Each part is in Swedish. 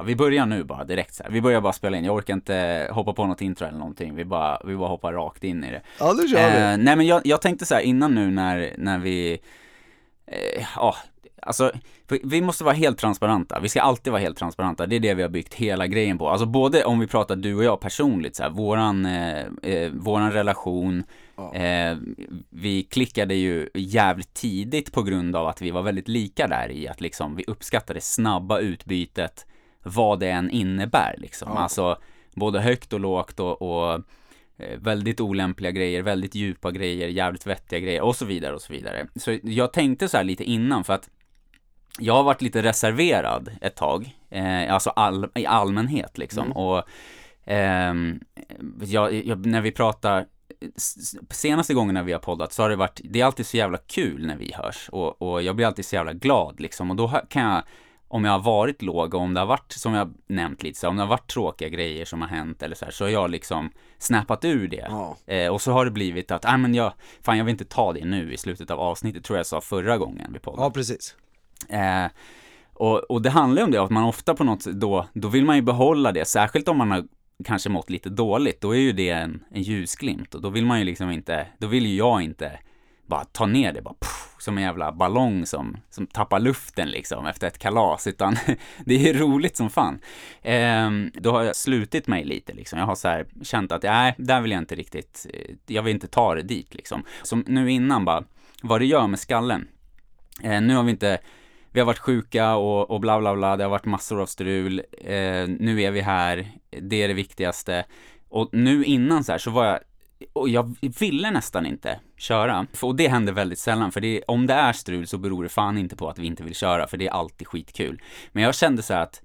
bara, vi börjar nu bara direkt så här. Vi börjar bara spela in, jag orkar inte hoppa på något intro eller någonting. Vi bara, vi bara hoppar rakt in i det. Ja, nu kör vi. Eh, nej men jag, jag tänkte så här innan nu när, när vi, eh, ja, alltså vi- måste vara helt transparenta. Vi ska alltid vara helt transparenta. Det är det vi har byggt hela grejen på. Alltså både om vi pratar du och jag personligt så här, våran, eh, eh, våran relation, eh, vi klickade ju jävligt tidigt på grund av att vi var väldigt lika där i att liksom vi uppskattade snabba utbytet, vad det än innebär liksom. Alltså både högt och lågt och, och eh, väldigt olämpliga grejer, väldigt djupa grejer, jävligt vettiga grejer och så vidare och så vidare. Så jag tänkte så här lite innan för att jag har varit lite reserverad ett tag, eh, alltså all, i allmänhet liksom. Och ehm, jag, jag, när vi pratar, senaste gången när vi har poddat så har det varit, det är alltid så jävla kul när vi hörs och, och jag blir alltid så jävla glad liksom. Och då kan jag, om jag har varit låg och om det har varit, som jag nämnt lite, så om det har varit tråkiga grejer som har hänt eller så här, så har jag liksom snappat ur det. Ja. Eh, och så har det blivit att, nej men jag, fan jag vill inte ta det nu i slutet av avsnittet, tror jag sa förra gången vi poddade. Ja, precis. Eh, och, och det handlar ju om det, att man ofta på något då, då vill man ju behålla det, särskilt om man har kanske mått lite dåligt, då är ju det en, en ljusglimt och då vill man ju liksom inte, då vill ju jag inte bara ta ner det bara pff, som en jävla ballong som, som tappar luften liksom efter ett kalas, utan det är roligt som fan. Ehm, då har jag slutit mig lite liksom, jag har så här känt att nej, där vill jag inte riktigt, eh, jag vill inte ta det dit liksom. Som nu innan bara, vad det gör med skallen. Ehm, nu har vi inte, vi har varit sjuka och, och bla bla bla, det har varit massor av strul. Eh, nu är vi här, det är det viktigaste. Och nu innan så här så var jag, och jag ville nästan inte köra. Och det händer väldigt sällan, för det, om det är strul så beror det fan inte på att vi inte vill köra, för det är alltid skitkul. Men jag kände så att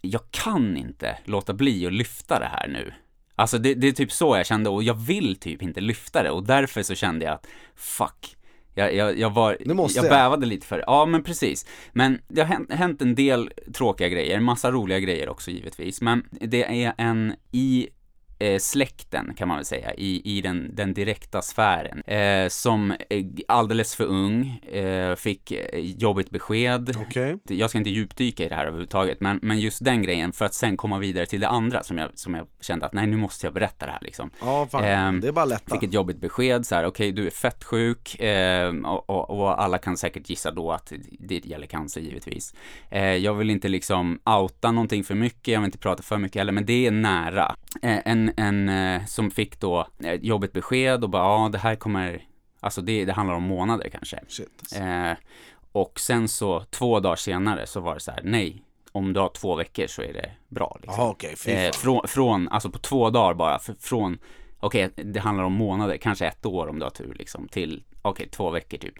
jag kan inte låta bli att lyfta det här nu. Alltså det, det är typ så jag kände och jag vill typ inte lyfta det och därför så kände jag att fuck, jag, jag, jag var, jag bävade lite för det. Ja men precis. Men det har hänt en del tråkiga grejer, massa roliga grejer också givetvis. Men det är en i eh, släkten kan man väl säga, i, i den, den direkta sfären. Eh, som är alldeles för ung, eh, fick eh, jobbigt besked. Okej. Jag ska inte djupdyka i det här överhuvudtaget, men, men just den grejen för att sen komma vidare till det andra som jag, som jag kände att nej nu måste jag berätta det här liksom. Ja, fan. Ehm, det är bara lätta. Fick ett jobbigt besked så här, okej du är fett sjuk eh, och, och, och alla kan säkert gissa då att det gäller cancer givetvis. Eh, jag vill inte liksom outa någonting för mycket, jag vill inte prata för mycket heller, men det är nära. Eh, en en eh, som fick då eh, jobbigt besked och bara ja det här kommer, alltså det, det handlar om månader kanske. Shit. alltså. Eh, och sen så två dagar senare så var det så här, nej, om du har två veckor så är det bra. Liksom. Jaha, okej. Fy Eh, från, från, alltså på två dagar bara, från, okej, det handlar om månader, kanske ett år om du har tur liksom, till, okej, två veckor typ.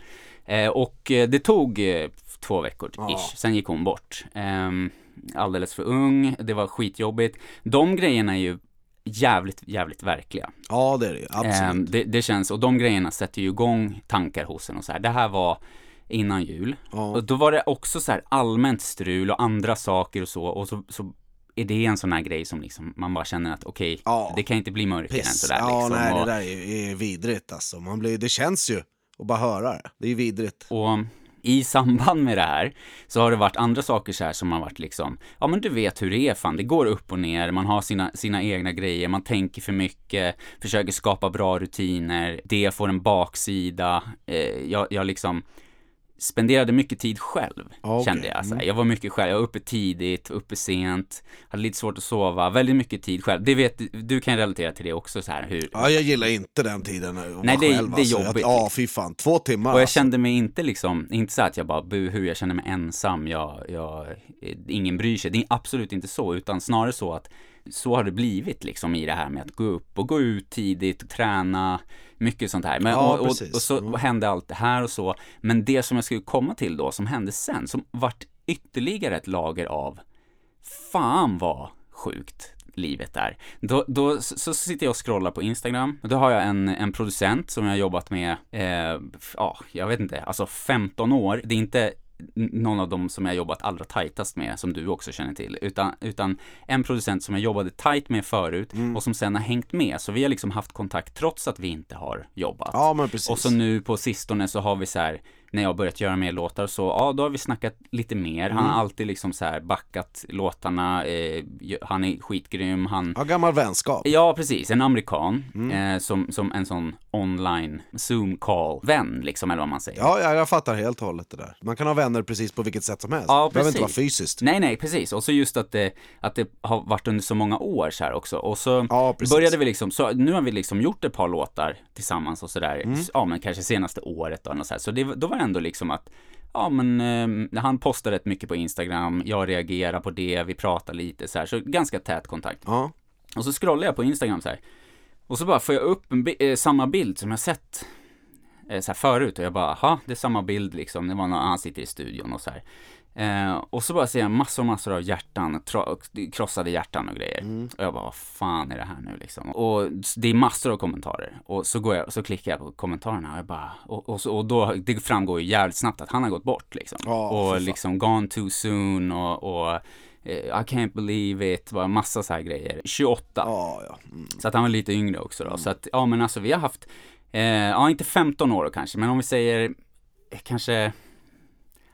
Eh, och eh, det tog eh, två veckor Ja. ish, sen gick hon bort. Ehm, alldeles för ung, det var skitjobbigt. De grejerna är ju jävligt, jävligt verkliga. Ja, det är det. Absolut. Ehm, det, det känns, och de grejerna sätter ju igång tankar hos en och så här. Det här var innan jul. Ja. Och då var det också så här allmänt strul och andra saker och så. Och så, så är det en sån här grej som liksom man bara känner att okej, Ja. det kan inte bli mörkare än sådär Ja, liksom. nej, och, det där är, är vidrigt alltså. Man blir, det känns ju att bara höra det. Det är vidrigt. och i samband med det här så har det varit andra saker så här som har varit liksom, ja men du vet hur det är fan, det går upp och ner, man har sina, sina egna grejer, man tänker för mycket, försöker skapa bra rutiner, det får en baksida, eh, jag, jag liksom spenderade mycket tid själv, okej. kände jag. Så här. Mm. Jag var mycket själv, jag var uppe tidigt, uppe sent, hade lite svårt att sova, väldigt mycket tid själv. Det vet, du kan relatera till det också så här hur, Ja, jag gillar inte den tiden vara Nej, det själv, det är alltså. Jobbigt, Ja, liksom. fy fan. Två timmar Och jag alltså. kände mig inte liksom, inte så att jag bara buhu, jag känner mig ensam, jag, jag, ingen bryr sig. Det är absolut inte så, utan snarare så att så har det blivit liksom i det här med att gå upp och gå ut tidigt och träna, mycket sånt här. Men, Ja, och, och, och så Mm. hände allt det här och så. Men det som jag skulle komma till då, som hände sen, som vart ytterligare ett lager av fan vad sjukt livet är. Då, då så, så sitter jag och scrollar på Instagram då har jag en, en producent som jag har jobbat med, eh, ja, jag vet inte, alltså 15 år. Det är inte någon av dem som jag jobbat allra tajtast med, som du också känner till, utan, utan en producent som jag jobbade tajt med förut Mm. och som sen har hängt med. Så vi har liksom haft kontakt trots att vi inte har jobbat. Ja, men precis. Och så nu på sistone så har vi så här när jag börjat göra mer låtar så, ja då har vi snackat lite mer. Han har Mm. alltid liksom så här backat låtarna, eh, han är skitgrym, han Ja, gammal vänskap. Ja, precis. En amerikan Mm. eh, som, som en sån online zoom call vän liksom, eller vad man säger. Ja, ja, jag fattar helt och hållet det där. Man kan ha vänner precis på vilket sätt som helst. Ja, det behöver inte vara precis. fysiskt. Nej, nej, precis. Och så just att det, att det har varit under så många år så här också. Och så Ja, precis. började vi liksom, så nu har vi liksom gjort ett par låtar tillsammans och sådär. Mm. Ja, men kanske senaste året och något så här. Så det, då var det ändå liksom att Ja men eh, han postar rätt mycket på Instagram, jag reagerar på det, vi pratar lite så här, så ganska tät kontakt. Ja, Och så scrollar jag på Instagram så här. Och så bara får jag upp bi- eh, samma bild som jag sett eh, så här förut och jag bara, aha, det är samma bild liksom. Det var när han sitter i studion och så här. Eh, och så bara ser jag massor och massor av hjärtan, krossade hjärtan och grejer. Och jag bara, vad fan är det här nu liksom? Och det är massor av kommentarer. Och så går jag, så klickar jag på kommentarerna och jag bara, och, och, och då, det framgår ju jävligt snabbt att han har gått bort liksom. För och liksom gone too soon och, och eh, I can't believe it, bara massa så här grejer. 28. ja, ja. Mm. Så att han var lite yngre också då. Så att, ja men alltså vi har haft, eh, ja inte 15 år kanske, men om vi säger eh, kanske,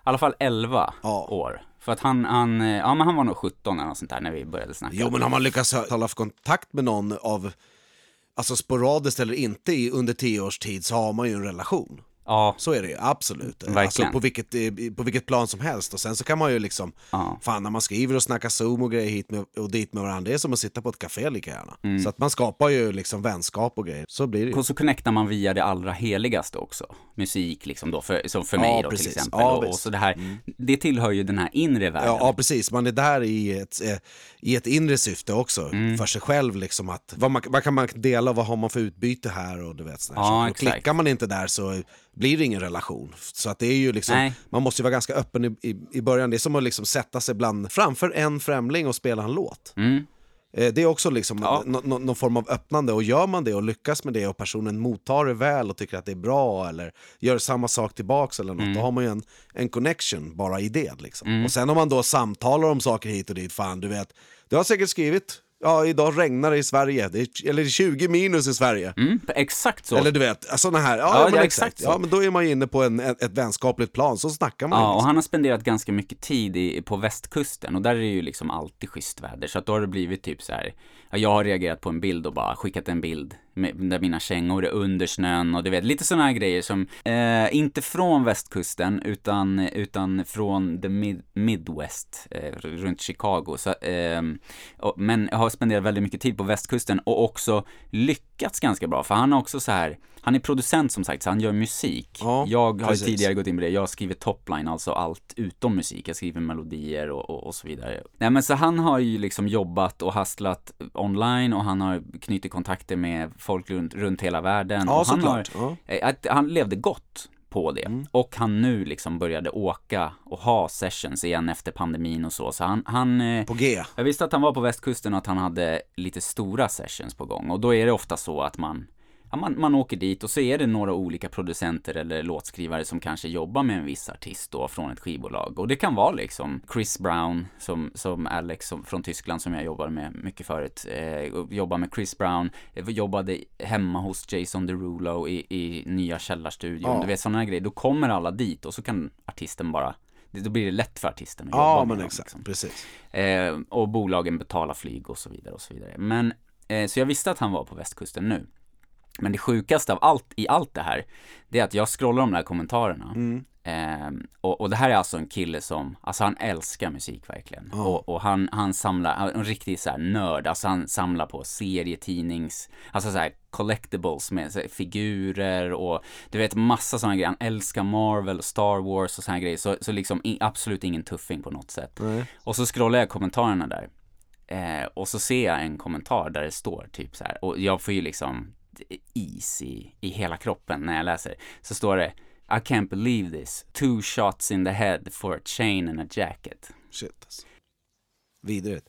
i alla fall 11 Ja. år. För att han, han, eh, ja men han var nog 17 eller något sånt där när vi började snacka. Jo, men har man lyckats haft kontakt med någon av, alltså sporadiskt eller inte under tio års tid så har man ju en relation. Ja, Så är det ju, absolut. Alltså på vilket, eh, på vilket plan som helst. Och sen så kan man ju liksom, Ja. fan när man skriver och snackar zoom och grejer hit med, och dit med varandra, det är som att sitta på ett café lika gärna. Mm. Så att man skapar ju liksom vänskap och grejer, så blir det ju. och så connectar man via det allra heligaste också. Musik liksom då, för, som för mig Ja, då precis. till exempel. Ja, och, och så det här, det tillhör ju den här inre världen. Ja, precis, man är där i ett, eh, i ett inre syfte också, Mm. för sig själv liksom att, vad, man, vad kan man dela, vad har man för utbyte här och du vet sådär. Ja, så, klickar man inte där så blir det ingen relation. Så att det är ju liksom, Nej. man måste ju vara ganska öppen i, i, i början, det är som att liksom sätta sig bland, framför en främling och spela en låt. Mm. Eh, Det är också liksom Ja. nå- nå- någon form av öppnande och gör man det och lyckas med det och personen mottar det väl och tycker att det är bra eller gör samma sak tillbaks eller något, Mm. då har man ju en, en connection bara i det liksom. Och sen om man då samtalar om saker hit och dit, fan du vet, du har säkert skrivit, ja idag regnar det i Sverige, det är, eller det är 20 minus i Sverige. Mm, exakt så. Eller du vet, sådana här, ja, Ja, men exakt, så. ja men då är man ju inne på en, ett, ett vänskapligt plan, så snackar man Ja, och liksom. han har spenderat ganska mycket tid i, på västkusten och där är det ju liksom alltid schysst väder. Så att då har det blivit typ så här, ja, jag har reagerat på en bild och bara skickat en bild där mina kängor är under snön och du vet, lite sådana här grejer som, eh, inte från västkusten utan, utan från the mid, midwest, eh, runt Chicago. Så, eh, och, men jag har spenderat väldigt mycket tid på västkusten och också lyckats ganska bra, för han har också så här, han är producent som sagt, så han gör musik. Ja, jag har precis. tidigare gått in på det, jag skriver topline, alltså allt utom musik. Jag skriver melodier och, och, och så vidare. Nej men så han har ju liksom jobbat och hastlat online och han har knutit kontakter med folk runt, runt hela världen. Ja, och han, har, såklart. Ja. eh, han levde gott på det. Mm. Och han nu liksom började åka och ha sessions igen efter pandemin och så. Så han, han eh, På G. jag visste att han var på västkusten och att han hade lite stora sessions på gång. Och då är det ofta så att man, ja, man, man åker dit och så är det några olika producenter eller låtskrivare som kanske jobbar med en viss artist då från ett skivbolag. Och det kan vara liksom Chris Brown, som, som Alex som, från Tyskland som jag jobbade med mycket förut. Eh, jobbar med Chris Brown, jobbade hemma hos Jason Derulo i, i nya källarstudion. Ja. Du vet sådana här grejer. Då kommer alla dit och så kan artisten bara då blir det lätt för artisten att Ja, jobba med men dem, exakt, liksom. precis. Eh, och bolagen betalar flyg och så vidare och så vidare. Men, eh, så jag visste att han var på västkusten nu. Men det sjukaste av allt i allt det här, det är att jag scrollar de där kommentarerna. Mm. Eh, och, och det här är alltså en kille som, alltså han älskar musik verkligen. Ja. Och, och han, han samlar, han är en riktig så här nörd, alltså han samlar på serietidnings, alltså så här collectibles med här, figurer och du vet massa sådana grejer. Han älskar Marvel och Star Wars och sådana grejer. Så, så liksom i, absolut ingen tuffing på något sätt. Nej. Och så scrollar jag kommentarerna där. Eh, och så ser jag en kommentar där det står typ så här, och jag får ju liksom is i, i hela kroppen när jag läser. Så står det I can't believe this. Two shots in the head for a chain and a jacket. Shit alltså. Vidrigt.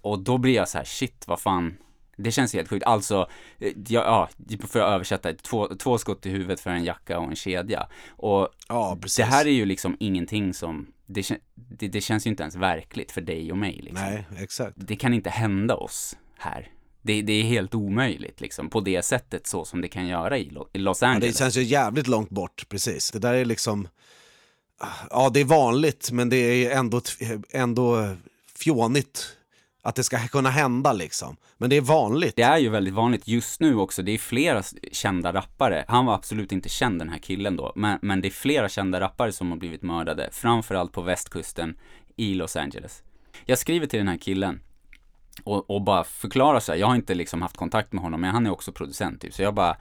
Och då blir jag så här, shit vad fan. Det känns helt sjukt. Alltså, eh, ja, ja för att översätta, två, två skott i huvudet för en jacka och en kedja. Och Ja, det här är ju liksom ingenting som, det, det, det känns ju inte ens verkligt för dig och mig liksom. Nej, exakt. det kan inte hända oss här. Det, det är helt omöjligt liksom, på det sättet så som det kan göra i, Lo- i Los Ja, Angeles. det känns ju jävligt långt bort, precis. Det där är liksom... Ja, det är vanligt, men det är ändå, ändå fjånigt att det ska kunna hända liksom. Men det är vanligt. Det är ju väldigt vanligt just nu också, det är flera kända rappare, han var absolut inte känd den här killen då, men, men det är flera kända rappare som har blivit mördade, framförallt på västkusten i Los Angeles. Jag skriver till den här killen och, och bara förklarar så här, jag har inte liksom haft kontakt med honom, men han är också producent typ, så jag bara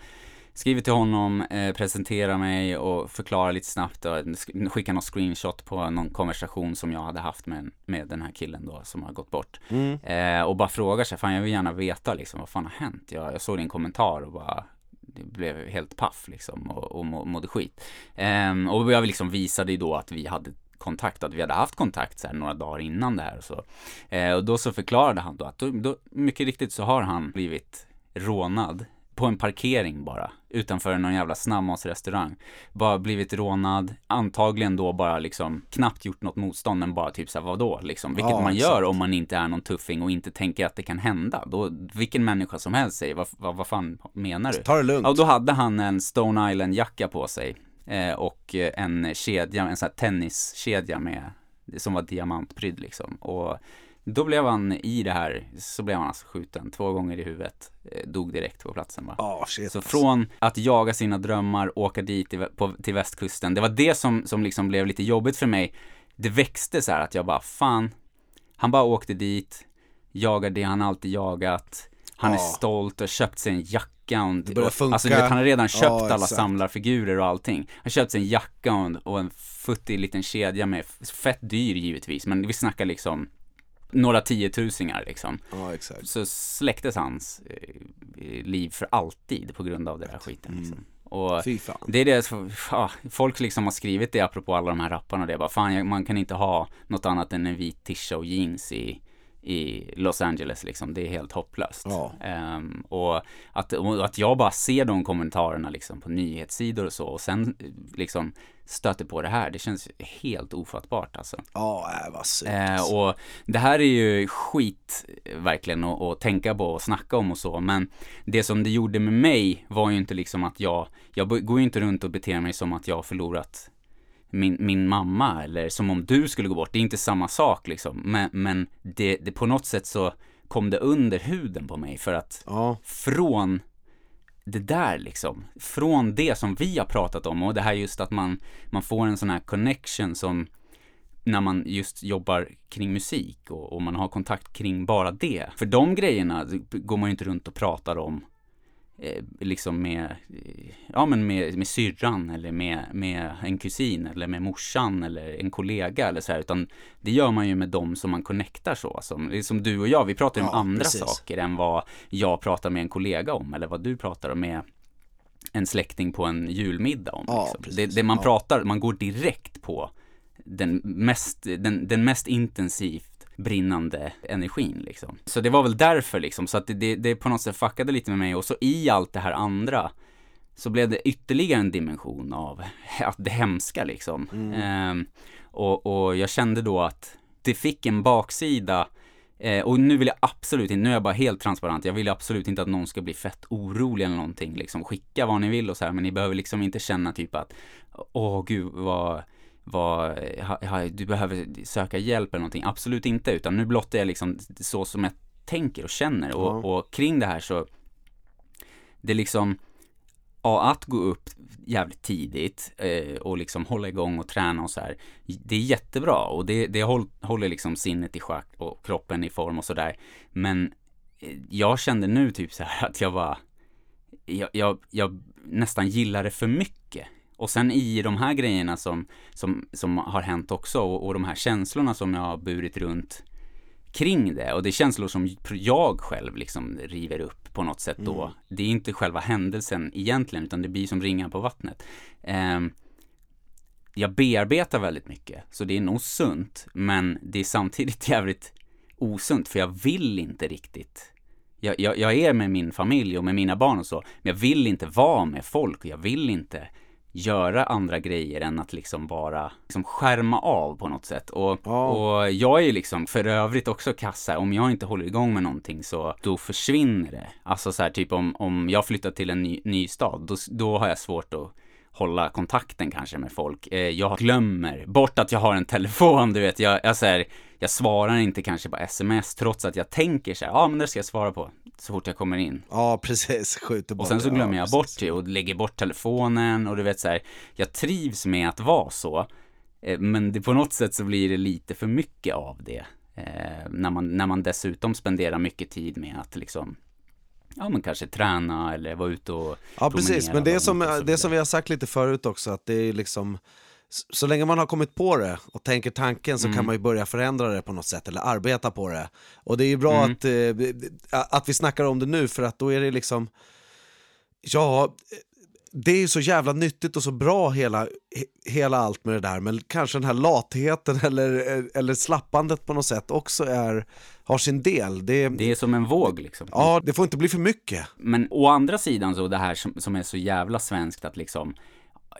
skriver till honom, eh, presenterar mig och förklarar lite snabbt och sk- skickar någon screenshot på någon konversation som jag hade haft med, med den här killen då som har gått bort. Eh, och bara frågar sig, fan jag vill gärna veta liksom vad fan har hänt? Jag, jag såg din kommentar och bara det blev helt paff liksom och, och må- mådde skit. Ehm, och jag liksom visade ju då att vi hade kontakt, att vi hade haft kontakt så här, några dagar innan det här och så. Eh, och då så förklarade han då att då, då, mycket riktigt så har han blivit rånad på en parkering bara, utanför någon jävla snabbmatsrestaurang. Bara blivit rånad, antagligen då bara liksom knappt gjort något motstånd, men bara typ såhär vadå liksom, vilket Ja, man exakt. gör om man inte är någon tuffing och inte tänker att det kan hända. Då, vilken människa som helst säger, vad, vad, vad fan menar du? Ta det lugnt. Ja, och då hade han en Stone Island-jacka på sig och eh, en kedja, en sån här tenniskedja med, som var diamantprydd liksom. Och då blev han i det här, så blev han alltså skjuten två gånger i huvudet, eh, dog direkt på platsen va. Ja, shit. Så från att jaga sina drömmar, åka dit till, på, till västkusten, det var det som, som liksom blev lite jobbigt för mig. Det växte så här att jag bara, fan, han bara åkte dit, jagar det han alltid jagat, han är Ja. stolt och köpt sig en jacka och, Det börjar funka. alltså vet, han har redan köpt Ja, alla samlarfigurer och allting. Han har köpt sig en jacka och en, och en futtig liten kedja med, fett dyr givetvis, men vi snackar liksom några tiotusingar liksom Ja, exakt. så släcktes hans eh, liv för alltid på grund av det där skiten liksom. Och Fy fan. det är det, ja, folk liksom har skrivit det apropå alla de här rapparna och det bara, fan man kan inte ha något annat än en vit tisha och jeans i, i Los Angeles liksom, det är helt hopplöst. Ja. Ehm, och, att, och att jag bara ser de kommentarerna liksom på nyhetssidor och så och sen liksom stöter på det här, det känns helt ofattbart alltså. Ja, äh, vad surt. Eh, och det här är ju skit verkligen att, att tänka på och snacka om och så, men det som det gjorde med mig var ju inte liksom att jag, jag går ju inte runt och beter mig som att jag har förlorat min, min mamma eller som om du skulle gå bort, det är inte samma sak liksom, men, men det, det på något sätt så kom det under huden på mig för att Ja, från det där liksom, från det som vi har pratat om och det här just att man, man får en sån här connection som när man just jobbar kring musik och, och man har kontakt kring bara det. För de grejerna går man ju inte runt och pratar om eh, liksom med, ja men med, med syrran eller med, med en kusin eller med morsan eller en kollega eller så här, utan det gör man ju med dem som man connectar så, som, är som du och jag, vi pratar ju om Ja, andra precis. saker än vad jag pratar med en kollega om eller vad du pratar med en släkting på en julmiddag om. Ja, liksom. det, det man pratar, man går direkt på den mest, den, den mest intensivt brinnande energin liksom. Så det var väl därför liksom, så att det, det, det på något sätt fuckade lite med mig och så i allt det här andra så blev det ytterligare en dimension av att det hemska liksom. Ehm, och, och jag kände då att det fick en baksida Eh, och nu vill jag absolut inte, nu är jag bara helt transparent, jag vill absolut inte att någon ska bli fett orolig eller någonting liksom. Skicka vad ni vill och så här, men ni behöver liksom inte känna typ att åh gud vad, vad, ha, ha, du behöver söka hjälp eller någonting. Absolut inte, utan nu blottar jag liksom så som jag tänker och känner och, Ja. och kring det här så det är liksom ja, att gå upp jävligt tidigt eh, och liksom hålla igång och träna och så här. Det är jättebra och det, det håll, håller liksom sinnet i schack och kroppen i form och sådär. Men eh, jag kände nu typ så här att jag var, jag, jag, jag nästan gillar det för mycket. Och sen i de här grejerna som, som, som har hänt också och, och de här känslorna som jag har burit runt kring det och det är känslor som jag själv liksom river upp på något sätt då. Det är inte själva händelsen egentligen utan det blir som ringar på vattnet. Ehm, jag bearbetar väldigt mycket så det är nog sunt men det är samtidigt jävligt osunt för jag vill inte riktigt jag, jag, jag är med min familj och med mina barn och så men jag vill inte vara med folk och jag vill inte göra andra grejer än att liksom bara liksom skärma av på något sätt. Och, Ja. och jag är ju liksom för övrigt också kassa, om jag inte håller igång med någonting så då försvinner det. Alltså så här typ om, om jag flyttar till en ny, ny stad, då, då har jag svårt att hålla kontakten kanske med folk. Eh, jag glömmer bort att jag har en telefon, du vet. Jag, jag, så här, jag svarar inte kanske på sms trots att jag tänker så här, ja ah, men det ska jag svara på så fort jag kommer in. Ja, precis. Skjuter Och bara. sen så glömmer jag bort det och lägger bort telefonen och du vet så här, jag trivs med att vara så. Eh, Men det, på något sätt så blir det lite för mycket av det. Eh, när, man, när man dessutom spenderar mycket tid med att liksom, ja men kanske träna eller vara ute och Ja precis, men det är, som, och det som vi har sagt lite förut också, att det är liksom så länge man har kommit på det och tänker tanken så kan man ju börja förändra det på något sätt eller arbeta på det. Och det är ju bra att, eh, att vi snackar om det nu för att då är det liksom, ja, det är ju så jävla nyttigt och så bra hela, he- hela allt med det där men kanske den här latheten eller, eller slappandet på något sätt också är, har sin del. Det, Det är som en våg liksom. Ja, det får inte bli för mycket. Men å andra sidan så det här som, som är så jävla svenskt att liksom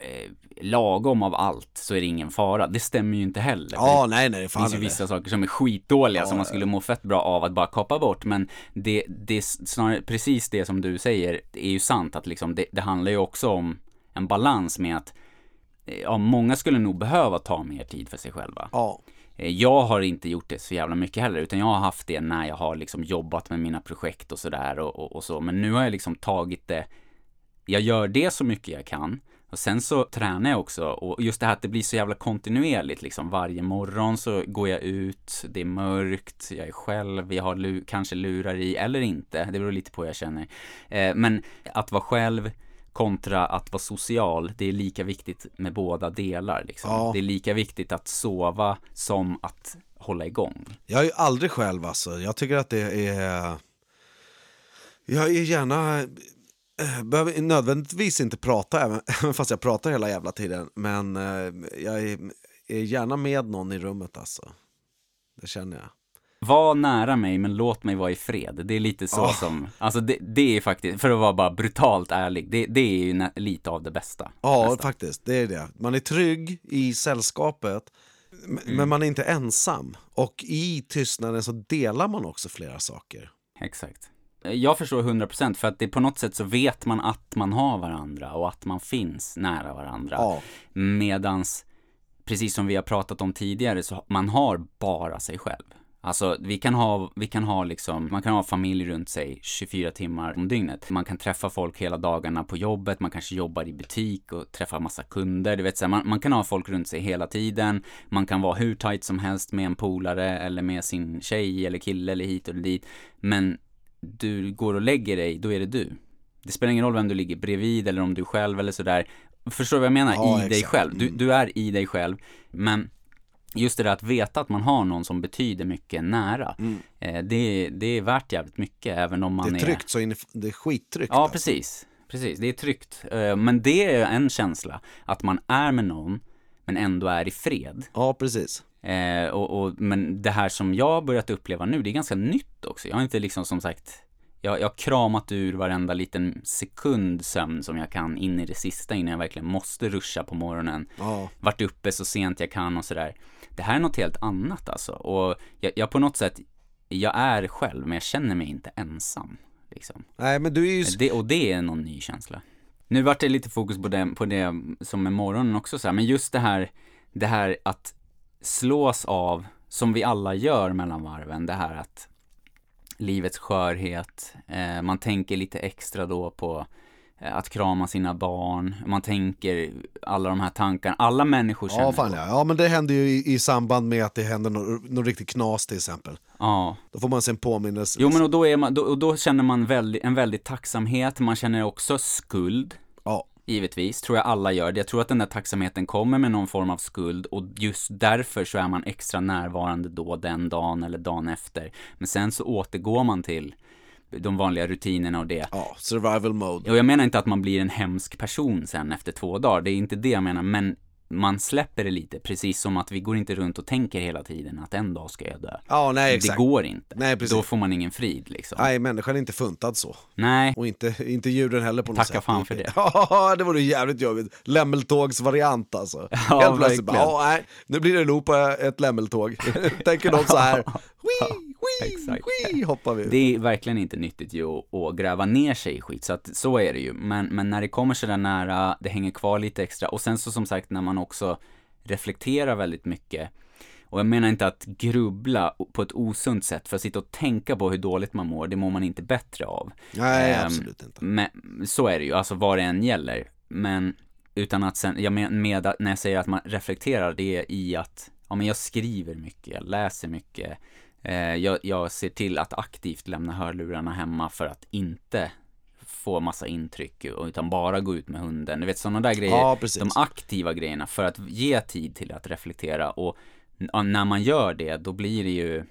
eh, lagom av allt så är det ingen fara. Det stämmer ju inte heller. Ja, nej nej, det fan finns ju det. vissa saker som är skitdåliga som Ja, man skulle må fett bra av att bara kapa bort. Men det, det är snarare precis det som du säger, det är ju sant att liksom det, det handlar ju också om en balans med att eh, Ja, många skulle nog behöva ta mer tid för sig själva. Ja. Eh, Jag har inte gjort det så jävla mycket heller, utan jag har haft det när jag har liksom jobbat med mina projekt och sådär och, och, och så. Men nu har jag liksom tagit det, jag gör det så mycket jag kan. Och sen så tränar jag också och just det här att det blir så jävla kontinuerligt liksom. Varje morgon så går jag ut, det är mörkt, jag är själv, jag har lu- kanske lurar i eller inte. Det beror lite på hur jag känner. Eh, men att vara själv kontra att vara social, det är lika viktigt med båda delar liksom. Ja. Det är lika viktigt att sova som att hålla igång. Jag är ju aldrig själv alltså. Jag tycker att det är... Jag är gärna... eh, Behöver nödvändigtvis inte prata, även, även fast jag pratar hela jävla tiden. Men eh, jag är, är gärna med någon i rummet alltså. Det känner jag. Var nära mig men låt mig vara i fred. Det är lite så Ah. som, alltså det, det är faktiskt, för att vara bara brutalt ärlig, det, det är ju lite av det bästa. Ja, nästan. faktiskt. Det är det. Man är trygg i sällskapet, Mm. men man är inte ensam. Och i tystnaden så delar man också flera saker. Exakt. Jag förstår 100% för att det på något sätt så vet man att man har varandra och att man finns nära varandra. Ja. Medans, precis som vi har pratat om tidigare, så man har bara sig själv. Alltså vi kan ha, vi kan ha liksom, man kan ha familj runt sig 24 timmar om dygnet. Man kan träffa folk hela dagarna på jobbet, man kanske jobbar i butik och träffar massa kunder. Du vet så här, man, man kan ha folk runt sig hela tiden. Man kan vara hur tight som helst med en polare eller med sin tjej eller kille eller hit och dit. Men du går och lägger dig, då är det du. Det spelar ingen roll vem du ligger bredvid eller om du är själv eller sådär. Förstår du vad jag menar? Ja, I dig exakt. själv. Du, Mm. du är i dig själv. Men just det där att veta att man har någon som betyder mycket nära. Eh, det, det är värt jävligt mycket även om man Mm. Det är tryggt, så in, det är skittryggt. Ja, alltså. precis. Precis, det är tryggt. Eh, Men det är en känsla. Att man är med någon, men ändå är i fred. Ja, precis. Eh, och, och, men det här som jag har börjat uppleva nu, det är ganska nytt också. Jag har inte liksom som sagt, jag, jag har kramat ur varenda liten sekund sömn som jag kan in i det sista innan jag verkligen måste ruscha på morgonen. Ja. Varit uppe så sent jag kan och sådär. Det här är något helt annat alltså. Och jag, jag på något sätt, jag är själv, men jag känner mig inte ensam. Liksom. Nej, men du är ju... Det, och det är någon ny känsla. Nu vart det lite fokus på det, på det som med morgonen också så här, men just det här, det här att slås av, som vi alla gör mellan varven, det här att livets skörhet, eh, man tänker lite extra då på eh, att krama sina barn, man tänker alla de här tankarna, alla människor känner Ja, fan ja. ja, men det händer ju i, i samband med att det händer något, något riktigt knas till exempel. Ja, Då får man sin påminnelse. jo men och då, är man, då, och då känner man väldigt, en väldigt tacksamhet, man känner också skuld, Givetvis, tror jag alla gör det. Jag tror att den där tacksamheten kommer med någon form av skuld och just därför så är man extra närvarande då den dagen eller dagen efter. Men sen så återgår man till de vanliga rutinerna och det. ja, survival mode. Och jag menar inte att man blir en hemsk person sen efter två dagar, det är inte det jag menar, men man släpper det lite, precis som att vi går inte runt och tänker hela tiden att en dag ska jag dö. Ja, nej Det exakt. går inte. Nej, precis. Då får man ingen frid liksom. Nej, människan är inte funtad så. Nej, Och inte, inte djuren heller på något Tacka sätt. fan för det. Ja, det vore jävligt jobbigt. Lämmeltågsvariant alltså. Ja, Helt plötsligt bara, nej, nu blir det nog på ett lämmeltåg. Tänker de så här, wii, wii, exakt. wii, hoppar vi. det är verkligen inte nyttigt ju att, gräva ner sig i skit, så att så är det ju. Men, men när det kommer så där nära, det hänger kvar lite extra. Och sen så som sagt när man också reflekterar väldigt mycket. Och jag menar inte att grubbla på ett osunt sätt, för att sitta och tänka på hur dåligt man mår, det mår man inte bättre av. Nej, Ehm, absolut inte. Men, så är det ju, alltså vad det än gäller. Men utan att sen, jag men, med att, när jag säger att man reflekterar, det är i att, ja men jag skriver mycket, jag läser mycket. Eh, jag, jag ser till att aktivt lämna hörlurarna hemma för att inte få massa intryck, utan bara gå ut med hunden. Du vet sådana där grejer. Ja. De aktiva grejerna för att ge tid till att reflektera och när man gör det, då blir det ju,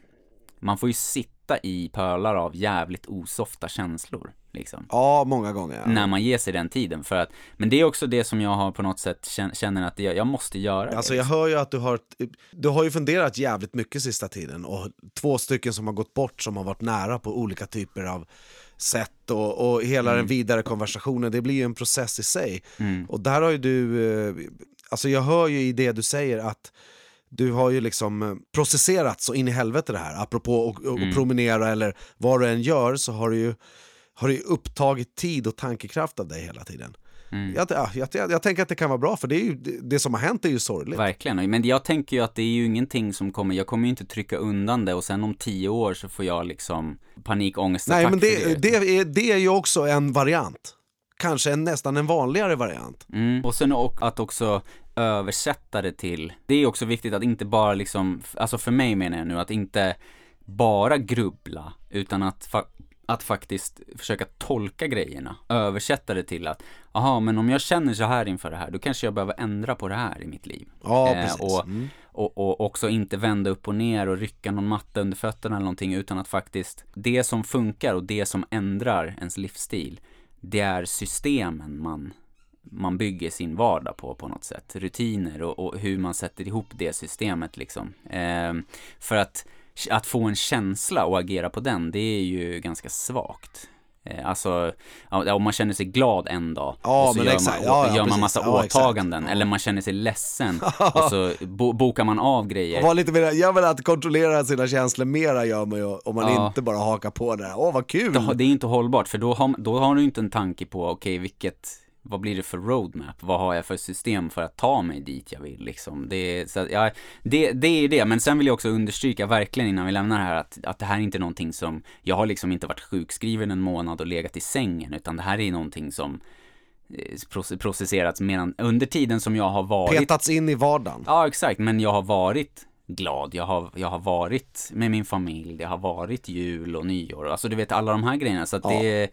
man får ju sitta i pölar av jävligt osofta känslor, liksom. Ja, många gånger. Ja. När man ger sig den tiden för att, men det är också det som jag har på något sätt kän- känner att jag, jag måste göra Alltså det. jag hör ju att du har, du har ju funderat jävligt mycket sista tiden och två stycken som har gått bort som har varit nära på olika typer av sätt och, och hela den vidare konversationen, det blir ju en process i sig. Och där har ju du, eh, alltså jag hör ju i det du säger att du har ju liksom eh, processerat så in i helvete det här, apropå att och promenera eller vad du än gör så har du ju har du ju upptagit tid och tankekraft av dig hela tiden. Jag, ja, jag, jag, jag tänker att det kan vara bra för det, är ju, det, det som har hänt är ju sorgligt. Verkligen, men jag tänker ju att det är ju ingenting som kommer, jag kommer ju inte trycka undan det och sen om tio år så får jag liksom panikångestattack Nej men det, det. det, är, det är ju också en variant. Kanske en, nästan en vanligare variant. Mm. Och sen och, att också översätta det till, det är också viktigt att inte bara liksom, alltså för mig menar jag nu, att inte bara grubbla, utan att, fa- att faktiskt försöka tolka grejerna, översätta det till att, aha, men om jag känner så här inför det här, då kanske jag behöver ändra på det här i mitt liv. Ja, Eh, precis. och, Mm. och, och också inte vända upp och ner och rycka någon matta under fötterna eller någonting, utan att faktiskt, det som funkar och det som ändrar ens livsstil, det är systemen man man bygger sin vardag på på något sätt. Rutiner och, och hur man sätter ihop det systemet liksom. Ehm, för att, att få en känsla och agera på den, det är ju ganska svagt. Eh, Alltså, om man känner sig glad en dag Ja, och så gör, exakt. man, Ja, ja, gör man massa åtaganden, eller man känner sig ledsen och så bo, bokar man av grejer. Var lite mer, jag vill att kontrollera sina känslor mera gör man ju om man inte bara hakar på det här. Åh vad kul! Då- Det är inte hållbart, för då har, då har du inte en tanke på, okej, vilket, vad blir det för roadmap? Vad har jag för system för att ta mig dit jag vill liksom? Det, så ja, det, det är det, men sen vill jag också understryka verkligen innan vi lämnar det här att, att det här är inte någonting som, jag har liksom inte varit sjukskriven en månad och legat i sängen, utan det här är någonting som eh, proce- processerats medan, under tiden som jag har varit Petats in i vardagen. Ja, exakt, men jag har varit glad, jag har, jag har varit med min familj, det har varit jul och nyår, alltså du vet alla de här grejerna, så att Ja. det är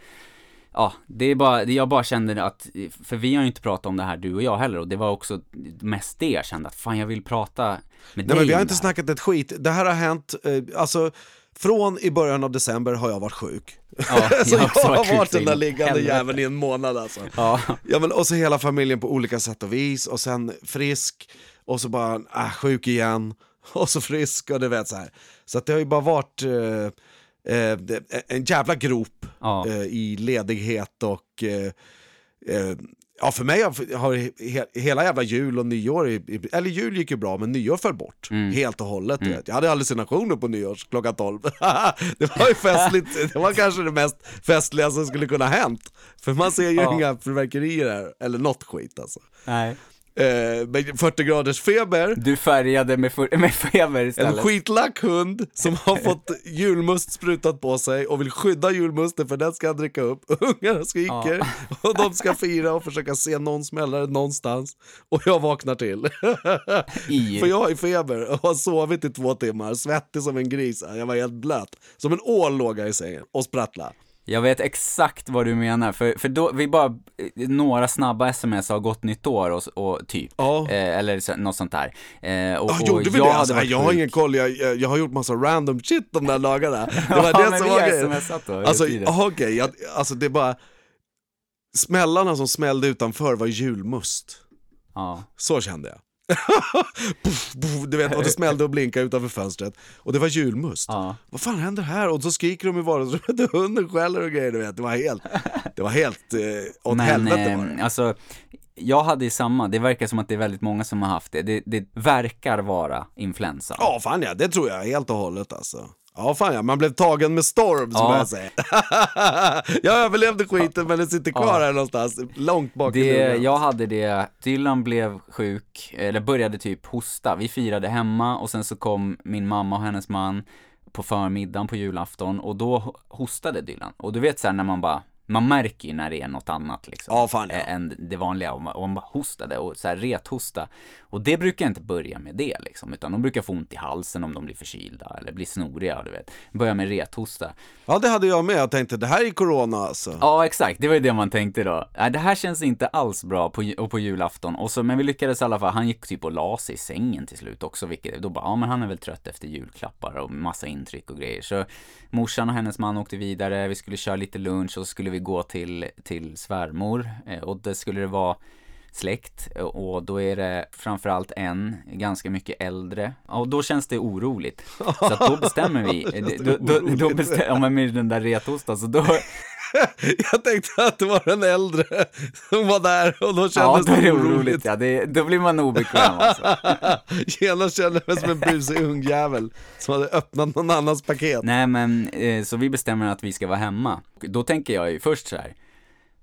Ja, det är bara, jag bara kände att, för vi har ju inte pratat om det här du och jag heller och det var också mest det jag kände att fan jag vill prata med Nej dig men vi har inte snackat ett skit. Det här har hänt, eh, alltså från i början av december har jag varit sjuk. Ja, så jag har varit den där liggande jäveln i en månad alltså. Ja, Ja men och så hela familjen på olika sätt och vis och sen frisk och så bara äh, sjuk igen och så frisk och du vet så här. Så att det har ju bara varit eh, eh, en jävla grop ja, eh, i ledighet och eh, eh, Ja för mig har, har he, hela jävla jul och nyår, eller jul gick ju bra men nyår föll bort Mm. helt och hållet. Vet. Jag hade hallucinationer på nyårs klockan 12. det var ju festligt, det var kanske det mest festliga som skulle kunna hänt. För man ser ju Ja. inga fyrverkerier här, eller något skit alltså. nej. Eh, men 40 graders feber, Du färgade med, med feber en istället. skitlack hund som har fått julmust sprutat på sig och vill skydda julmusten för den ska han dricka upp. Ungarna skriker och de ska fira och försöka se någon smällare någonstans. Och jag vaknar till. I, För jag har ju feber och har sovit i två timmar, svettig som en gris. Jag var helt blöt. Som en ål låg jag i sängen och sprattlade. Jag vet exakt vad du menar, för, för då, vi bara, eh, några snabba sms har gått nytt år och, och typ, Ja. eh, eller så, något sånt där. Eh, och, och gjorde vi jag det? Alltså, jag har ingen koll, jag, jag, har gjort massa random shit de där dagarna. Det var Ja, det som var grejen. Alltså, aha, okej, jag, alltså det är bara... Smällarna som smällde utanför var julmust. Ja. Så kände jag. puff, puff, du vet, och det smällde och blinkade utanför fönstret. Och det var julmust. Ja. Vad fan händer här? Och så skriker de i vardagsrummet och hunden skäller och grejer, du vet. Det var helt, det var helt eh, åt helvete var det. eh, alltså, jag hade ju samma, det verkar som att det är väldigt många som har haft det. Det, det verkar vara influensa. Ja, fan ja, det tror jag helt och hållet alltså. Ja, fan ja, man blev tagen med storm som Ja. jag säger. jag överlevde skiten men det sitter kvar här någonstans, långt bak i Det, luggen. jag hade det, Dylan blev sjuk, eller började typ hosta. Vi firade hemma och sen så kom min mamma och hennes man på förmiddagen på julafton och då ho- hostade Dylan. Och du vet så här när man bara, man märker ju när det är något annat liksom. Ja, fan, ja. Än det vanliga och man, bara hostade och så här rethosta. Och det brukar inte börja med det liksom, utan de brukar få ont i halsen om de blir förkylda eller blir snoriga, du vet. Börja med rethosta. Ja, det hade jag med. Jag tänkte, det här är corona alltså. Ja, exakt. Det var ju det man tänkte då. Nej, det här känns inte alls bra på, och på julafton. Och så, men vi lyckades i alla fall. Han gick typ och la sig i sängen till slut också, vilket då bara, ja men han är väl trött efter julklappar och massa intryck och grejer. Så morsan och hennes man åkte vidare, vi skulle köra lite lunch och så skulle vi gå till, till svärmor. Eh, och det skulle det vara släkt och då är det framförallt en, ganska mycket äldre. Och då känns det oroligt. Så då bestämmer vi, då, då, då bestämmer, ja men med den där retostan, så då, Jag tänkte att det var den äldre som var där och då Ja, kändes är det oroligt. oroligt. Ja, det, då blir man obekväm alltså. Genast kände jag mig som en busig ungjävel som hade öppnat någon annans paket. Nej, men eh, så vi bestämmer att vi ska vara hemma. Då tänker jag ju först så här.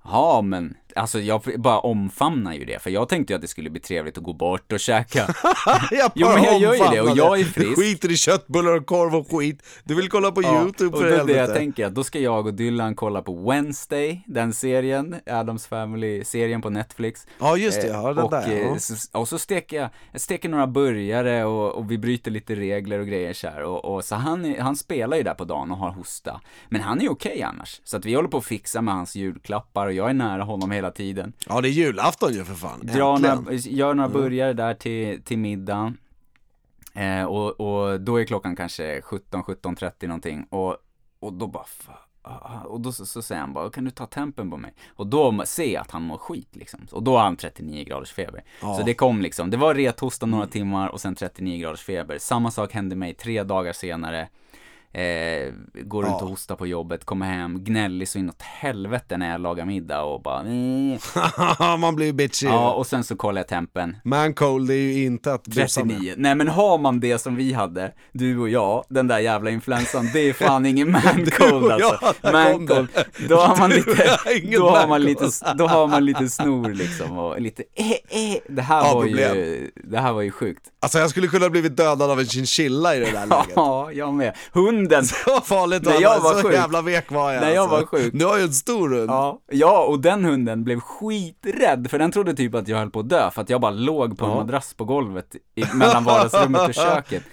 Ja, men alltså jag bara omfamnar ju det, för jag tänkte ju att det skulle bli trevligt att gå bort och käka. jag Jo, bara men jag gör ju det, och jag är frisk. Du skiter i köttbullar och korv och skit. Du vill kolla på YouTube och för det är det jag tänker, att då ska jag och Dylan kolla på Wednesday, den serien, Adams Family-serien på Netflix. Ja, just det, ja, den Eh, och, där, ja. eh, och så steker jag, jag steker några burgare och, och vi bryter lite regler och grejer så här. Och, och så han, han spelar ju där på dagen och har hosta. Men han är okej annars. Så att vi håller på att fixa med hans julklappar och jag är nära honom hela tiden. Ja, det är julafton ju för fan. Äntligen. några, gör några burgare där till, till middagen. Eh, och, och då är klockan kanske 17, 17.30 någonting. Och, och då bara, och då så, så säger han bara, kan du ta tempen på mig? Och då ser jag att han mår skit liksom. Och då har han 39 graders feber. Ja. Så det kom liksom, det var rethosta några timmar och sen 39 graders feber. Samma sak hände mig tre dagar senare. Eh, går runt Ja. och hostar på jobbet, kommer hem, gnällig så inåt helvete när jag lagar middag och bara. Man blir ju bitchy. Ja, och sen så kollar jag tempen. Man cold det är ju inte att busa med. 39. Nej men har man det som vi hade, du och jag, den där jävla influensan, det är fan ingen mancold alltså. Mancold, då har man lite, då har man mancold. lite, då har man lite snor liksom och lite eh, eh. Det här Ja, var problem. ju, det här var ju sjukt. Alltså jag skulle kunna blivit dödad av en chinchilla i det där läget. Ja, jag med. Hunden. Så farligt När jag var så sjuk. jävla vek var jag När jag alltså. var sjuk. Nu har jag en stor hund. Ja, ja, och den hunden blev skiträdd, för den trodde typ att jag höll på att dö, för att jag bara låg på en Ja. madrass på golvet i, mellan vardagsrummet och köket.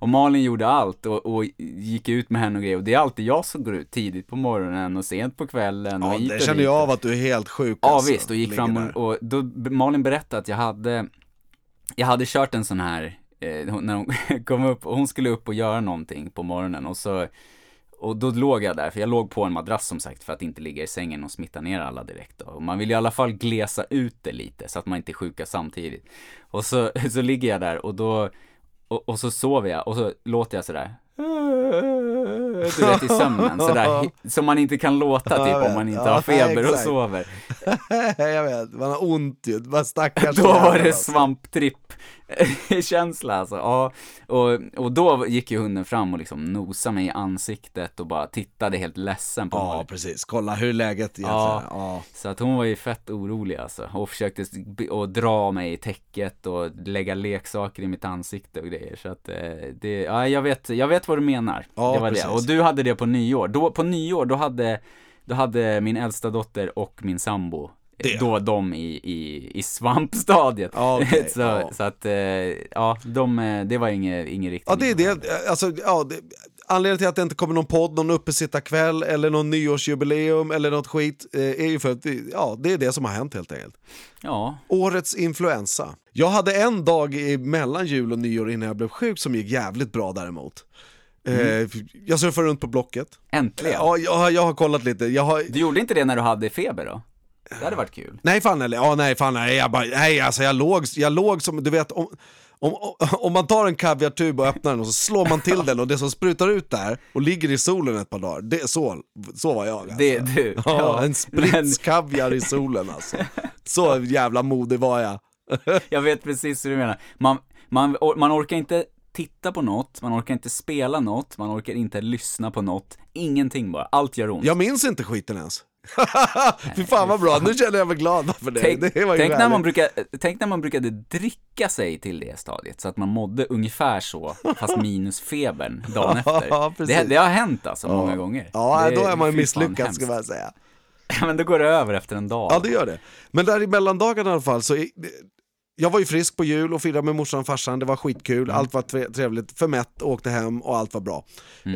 Och Malin gjorde allt och, och gick ut med henne och grejer, och det är alltid jag som går ut tidigt på morgonen och sent på kvällen och Ja, hit det och känner jag av att du är helt sjuk Ja alltså. visst, och gick fram och, och då, Malin berättade att jag hade, jag hade kört en sån här, eh, när hon kom upp, och hon skulle upp och göra någonting på morgonen och så, och då låg jag där, för jag låg på en madrass som sagt för att inte ligga i sängen och smitta ner alla direkt då. Och man vill i alla fall glesa ut det lite så att man inte är sjuka samtidigt. Och så, så ligger jag där och då, och, och så sover jag och så låter jag sådär du vet i sömnen, sådär, som man inte kan låta typ om man inte har feber och sover. jag vet, man har ont ju. Bara stackars Då var det alltså. svamptripp känsla alltså. Ja, och, och då gick ju hunden fram och liksom nosade mig i ansiktet och bara tittade helt ledsen på Ja, mig. precis. Kolla hur läget egentligen Ja. är. Ja. Så att hon var ju fett orolig alltså. Och försökte och dra mig i täcket och lägga leksaker i mitt ansikte och grejer. Så att eh, det, ja jag vet, jag vet vad du menar. Ja, det var precis. det. Och du hade det på nyår. Då, på nyår, då hade, då hade min äldsta dotter och min sambo Det. Då de i, i, i svampstadiet. Okej, så, ja. så att, eh, ja, de, eh, det var inget, inget riktigt. Ja, det är det. Alltså, ja, det. Anledningen till att det inte kommer någon podd, någon uppesittarkväll eller någon nyårsjubileum eller något skit eh, är ju för att ja, det är det som har hänt helt enkelt. Ja, Årets influensa. Jag hade en dag mellan jul och nyår innan jag blev sjuk som gick jävligt bra däremot. Eh, jag surfade runt på Blocket. äntligen. Ja, jag, jag har kollat lite. Jag har, Du gjorde inte det när du hade feber då? Det hade varit kul. Nej fan eller, ja nej fan nej, jag bara, nej alltså jag låg, jag låg som, du vet om, om, om man tar en kaviartub och öppnar den och så slår man till den och det som sprutar ut där och ligger i solen ett par dagar, det, så, så var jag alltså. Det du. Ja, en men- sprits kaviar i solen alltså. Så jävla modig var jag. Jag vet precis hur du menar. Man, man, man orkar inte titta på något, man orkar inte spela något, man orkar inte lyssna på något. Ingenting bara. Allt gör ont. Jag minns inte skiten ens. Fy fan vad bra, nu känner jag mig glad för det. Tänk, det var ju tänk, när man brukar, tänk när man brukade dricka sig till det stadiet, så att man mådde ungefär så, fast minus febern dagen efter. Ja, det, det har hänt alltså många gånger. Ja, det, då är man fan misslyckad ska man säga. Men då går det över efter en dag. Ja, det gör det. Men där i mellandagarna i alla fall, så i- jag var ju frisk på jul och firade med morsan och farsan, det var skitkul, allt var tre- trevligt, för mätt, åkte hem och allt var bra.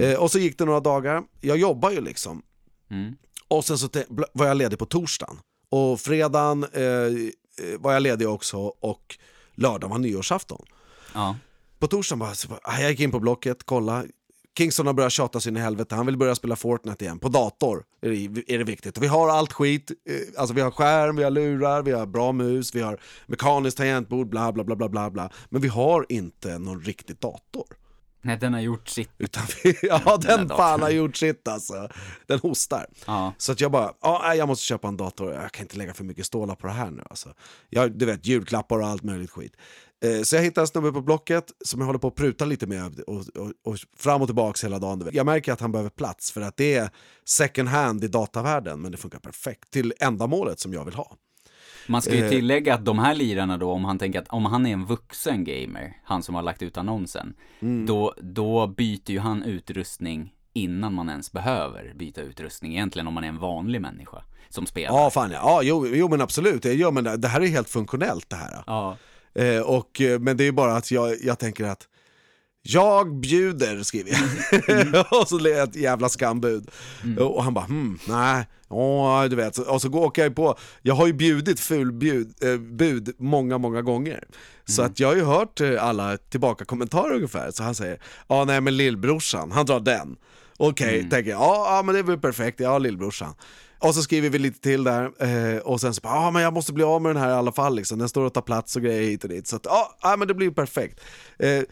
Eh, och så gick det några dagar, jag jobbar ju liksom. Mm. Och sen så var jag ledig på torsdagen. Och fredagen eh, eh, var jag ledig också och lördagen var nyårsafton. Ja. På torsdagen bara, så bara, ah, jag gick in på Blocket, kolla. Kingston har börjat tjata sin i helvete, han vill börja spela Fortnite igen. På dator är det, är det viktigt. Och vi har allt skit, eh, alltså vi har skärm, vi har lurar, vi har bra mus, vi har mekaniskt tangentbord, bla bla bla bla bla bla. Men vi har inte någon riktig dator. Nej, den har gjort sitt. Utan ja den datorn. fan har gjort sitt alltså. Den hostar. Ja. Så att jag bara, ja jag måste köpa en dator, jag kan inte lägga för mycket stålar på det här nu alltså. Jag, du vet, julklappar och allt möjligt skit. Eh, så jag hittade en snubbe på Blocket som jag håller på att pruta lite med och, och, och fram och tillbaks hela dagen. Jag märker att han behöver plats för att det är second hand i datavärlden men det funkar perfekt till ändamålet som jag vill ha. Man ska ju Eh. tillägga att de här lirarna då, om han tänker att om han är en vuxen gamer, han som har lagt ut annonsen, Mm. då, då byter ju han utrustning innan man ens behöver byta utrustning egentligen om man är en vanlig människa som spelar. Ja, fan ja. ja jo, jo men absolut, jag gör, men det, det här är helt funktionellt det här. Ja. Eh, och, eh, men det är bara att jag, jag tänker att jag bjuder, skriver jag. och så jag ett jävla skambud. Och han bara, hmm, nej, åh, du vet. Och så går- åker jag på, jag har ju bjudit fulbud eh, bud många, många gånger. Så att jag har ju hört eh, alla tillbaka kommentarer ungefär. Så han säger, ja nej men lillbrorsan, han drar den. Okej, tänker jag, ja, men det är väl perfekt, ja lillbrorsan. Och så skriver vi lite till där eh, och sen så bara, ja men jag måste bli av med den här i alla fall liksom. Den står och tar plats och grejer hit och dit. Så att, ja, ja men det blir ju perfekt. Eh,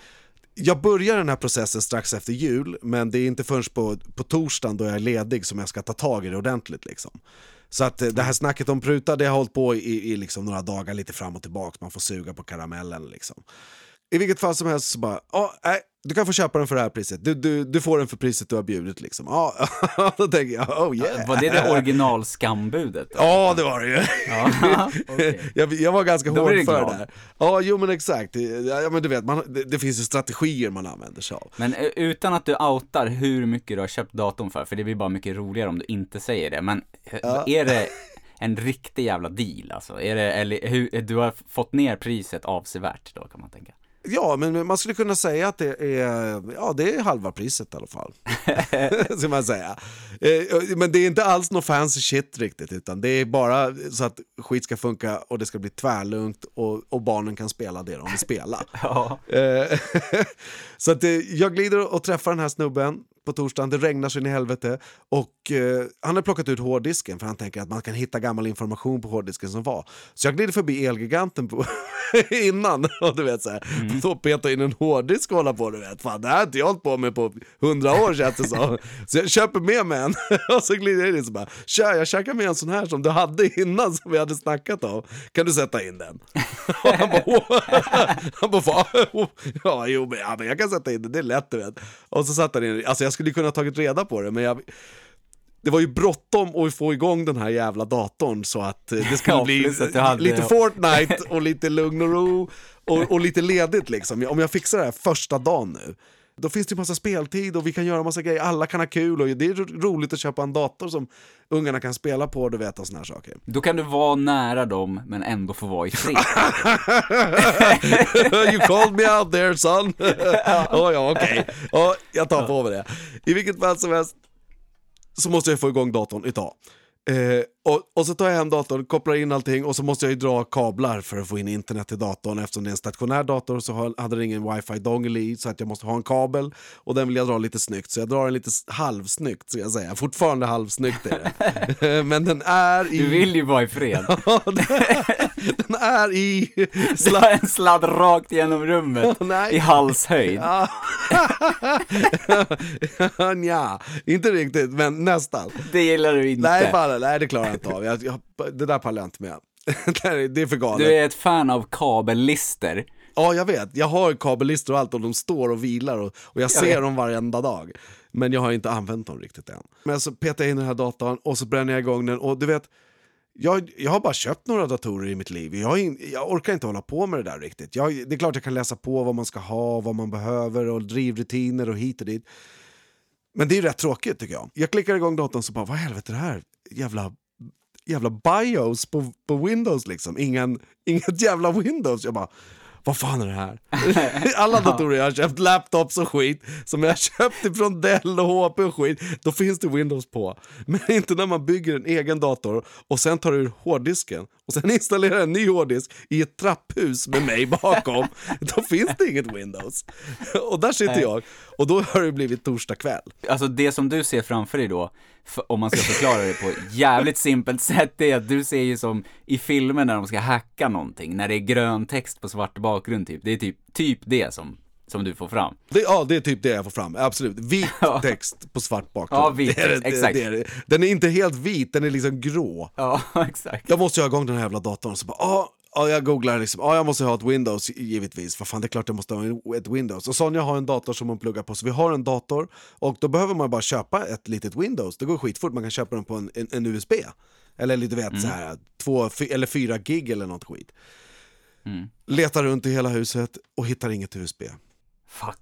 jag börjar den här processen strax efter jul, men det är inte förrän på, på torsdagen då jag är ledig som jag ska ta tag i det ordentligt. Liksom. Så att eh, det här snacket om pruta, det har hållit på i, i liksom några dagar lite fram och tillbaka, man får suga på karamellen liksom. I vilket fall som helst så bara, oh, nej, du kan få köpa den för det här priset, du, du, du får den för priset du har bjudit liksom. Ja, då tänker jag, oh yeah. Var det det original skambudet? Ja, det var det ju. Ja, okej. jag, jag var ganska Då hård för det där. Ja, jo men exakt. Ja, men du vet, man, det, det finns ju strategier man använder sig av. Men eh, utan att du outar hur mycket du har köpt datorn för, för det blir bara mycket roligare om du inte säger det, men eh, Ja. är det en riktig jävla deal alltså? Är det, eller hur, du har fått ner priset avsevärt då kan man tänka? Ja, men man skulle kunna säga att det är, ja, det är halva priset i alla fall. Ska man säga. Eh, Men det är inte alls något fancy shit riktigt, utan det är bara så att skit ska funka och det ska bli tvärlugnt och, och barnen kan spela det de vill spela. Ja. Eh, så att eh, jag glider och träffar den här snubben på torsdagen, det regnar så in i helvete och eh, han har plockat ut hårddisken för han tänker att man kan hitta gammal information på hårddisken som var. Så jag glider förbi Elgiganten på, innan och du vet såhär, mm. då peta in en hårddisk och hålla på du vet. Fan det här har inte jag hållit på med på hundra år känns det som. Så jag köper med mig en och så glider jag in och så bara, tja jag käkar med en sån här som du hade innan som vi hade snackat om. Kan du sätta in den? Och han bara, "Åh." han bara, ja jo men, ja men jag kan sätta in den, det är lätt du vet. Och så satte han in, alltså jag skulle kunna ha tagit reda på det men jag det var ju bråttom att få igång den här jävla datorn så att eh, det skulle Ja, bli hade- lite Fortnite och lite lugn och ro och, och lite ledigt liksom. Om jag fixar det här första dagen nu, då finns det ju massa speltid och vi kan göra massa grejer, alla kan ha kul och det är ro- roligt att köpa en dator som ungarna kan spela på du vet och såna här saker. Då kan du vara nära dem, men ändå få vara i fred. you called me out there son. oh, ja, okej. Ja, jag tar på mig det. I vilket fall som helst så måste jag få igång datorn idag. Eh, och, och så tar jag hem datorn, kopplar in allting och så måste jag ju dra kablar för att få in internet till datorn. Eftersom det är en stationär dator så hade den ingen wifi dongle i så att jag måste ha en kabel och den vill jag dra lite snyggt. Så jag drar den lite halvsnyggt, ska jag säga. Fortfarande halvsnyggt är det. Men den är i... Du vill ju vara i fred. den är i... Du har en sladd rakt genom rummet Nej. i halshöjd. Nja, inte riktigt, men nästan. Det gillar du inte. Nej, fan, nej, det klarar jag inte av. Jag, jag, det där pallar jag inte med. Det är- det för galet. Du är ett fan av kabellister. Ja, jag vet. Jag har kabellistor och allt och de står och vilar och, och jag ser vet. dem varenda dag. Men jag har inte använt dem riktigt än. Men så petar jag in den här datorn och så bränner jag igång den och du vet, jag, jag har bara köpt några datorer i mitt liv. Jag, in, jag orkar inte hålla på med det där riktigt. Jag, det är klart jag kan läsa på vad man ska ha, vad man behöver och drivrutiner och hit och dit. Men det är rätt tråkigt tycker jag. Jag klickar igång datorn så bara, vad i helvete är det här? Jävla, jävla bios på, på Windows liksom. Ingen, inget jävla Windows. Jag bara, vad fan är det här? Alla datorer jag har köpt, laptops och skit, som jag har köpt ifrån Dell och HP och skit, då finns det Windows på. Men inte när man bygger en egen dator och sen tar ur hårddisken och sen installerar en ny hårddisk i ett trapphus med mig bakom. då finns det inget Windows. Och där sitter jag. Och då har det blivit torsdag kväll. Alltså det som du ser framför dig då, om man ska förklara det på ett jävligt simpelt sätt, det är att du ser ju som i filmer när de ska hacka någonting, när det är grön text på svart bakgrund typ. Det är typ, typ det som, som du får fram. Det, ja, det är typ det jag får fram. Absolut. Vit text på svart bakgrund. Ja, vit text, exakt. det det. Den är inte helt vit, den är liksom grå. Ja, exakt. Jag måste ju ha igång den här jävla datorn. Så bara, ah, ja, jag googlar liksom, ja jag måste ha ett Windows givetvis, för fan det är klart jag måste ha ett Windows. Och Sonja har en dator som hon pluggar på, så vi har en dator och då behöver man bara köpa ett litet Windows. Det går skitfort, man kan köpa den på en, en, en USB. Eller lite vet så här, två eller fyra gig eller något skit. Letar runt i hela huset och hittar inget USB. Fuck.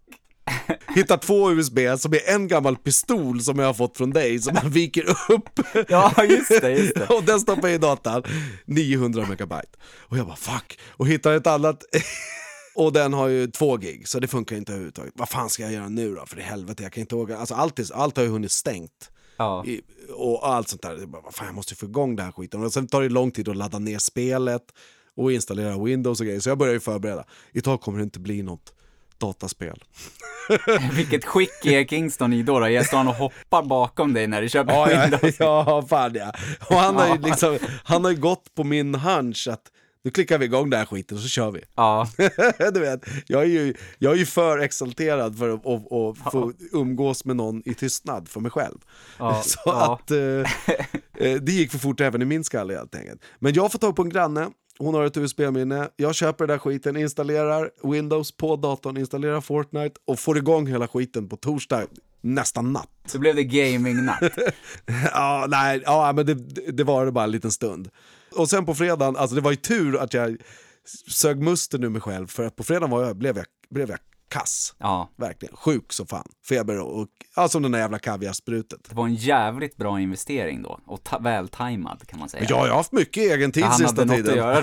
Hittar två USB som är en gammal pistol som jag har fått från dig som man viker upp. Ja, just det, just det. och den stoppar jag i datan, 900 megabyte. Och jag bara fuck, och hittar ett annat och den har ju två gig så det funkar inte överhuvudtaget. Vad fan ska jag göra nu då? För i helvete, jag kan inte åka. Alltså allt, är, allt har ju hunnit stängt. Ja. I, och allt sånt där. Jag bara, vad fan, jag måste ju få igång den här skiten. Och sen tar det lång tid att ladda ner spelet och installera Windows och grejer. Så jag börjar ju förbereda. Idag kommer det inte bli något dataspel. Vilket skick är Kingston i då? då? Jag står och hoppar bakom dig när du köper Ja, ja, Windows. ja fan ja. Och han har ju Ja. liksom, han har ju gått på min hunch att nu klickar vi igång den här skiten och så kör vi. Ja, du vet, jag är ju, jag är ju för exalterad för att att- att få umgås med någon i tystnad för mig själv. Ja, Så ja. att eh, eh, det gick för fort även i min skalle helt enkelt. Men jag får tag på en granne, hon har ett USB-minne, jag köper den där skiten, installerar Windows på datorn, installerar Fortnite och får igång hela skiten på torsdag nästan natt. så blev det gaming-natt. ja, nej, ja, men det, det var det bara en liten stund. Och sen på fredagen, alltså det var ju tur att jag sög musten ur mig själv för att på fredagen var jag, blev, jag, blev jag kass. Ja, Verkligen, sjuk som fan. Feber och, och ja, som den där jävla kaviarsprutet. det var en jävligt bra investering då, och ta- vältajmad kan man säga. Ja, jag har haft mycket egen tid sista tiden. då.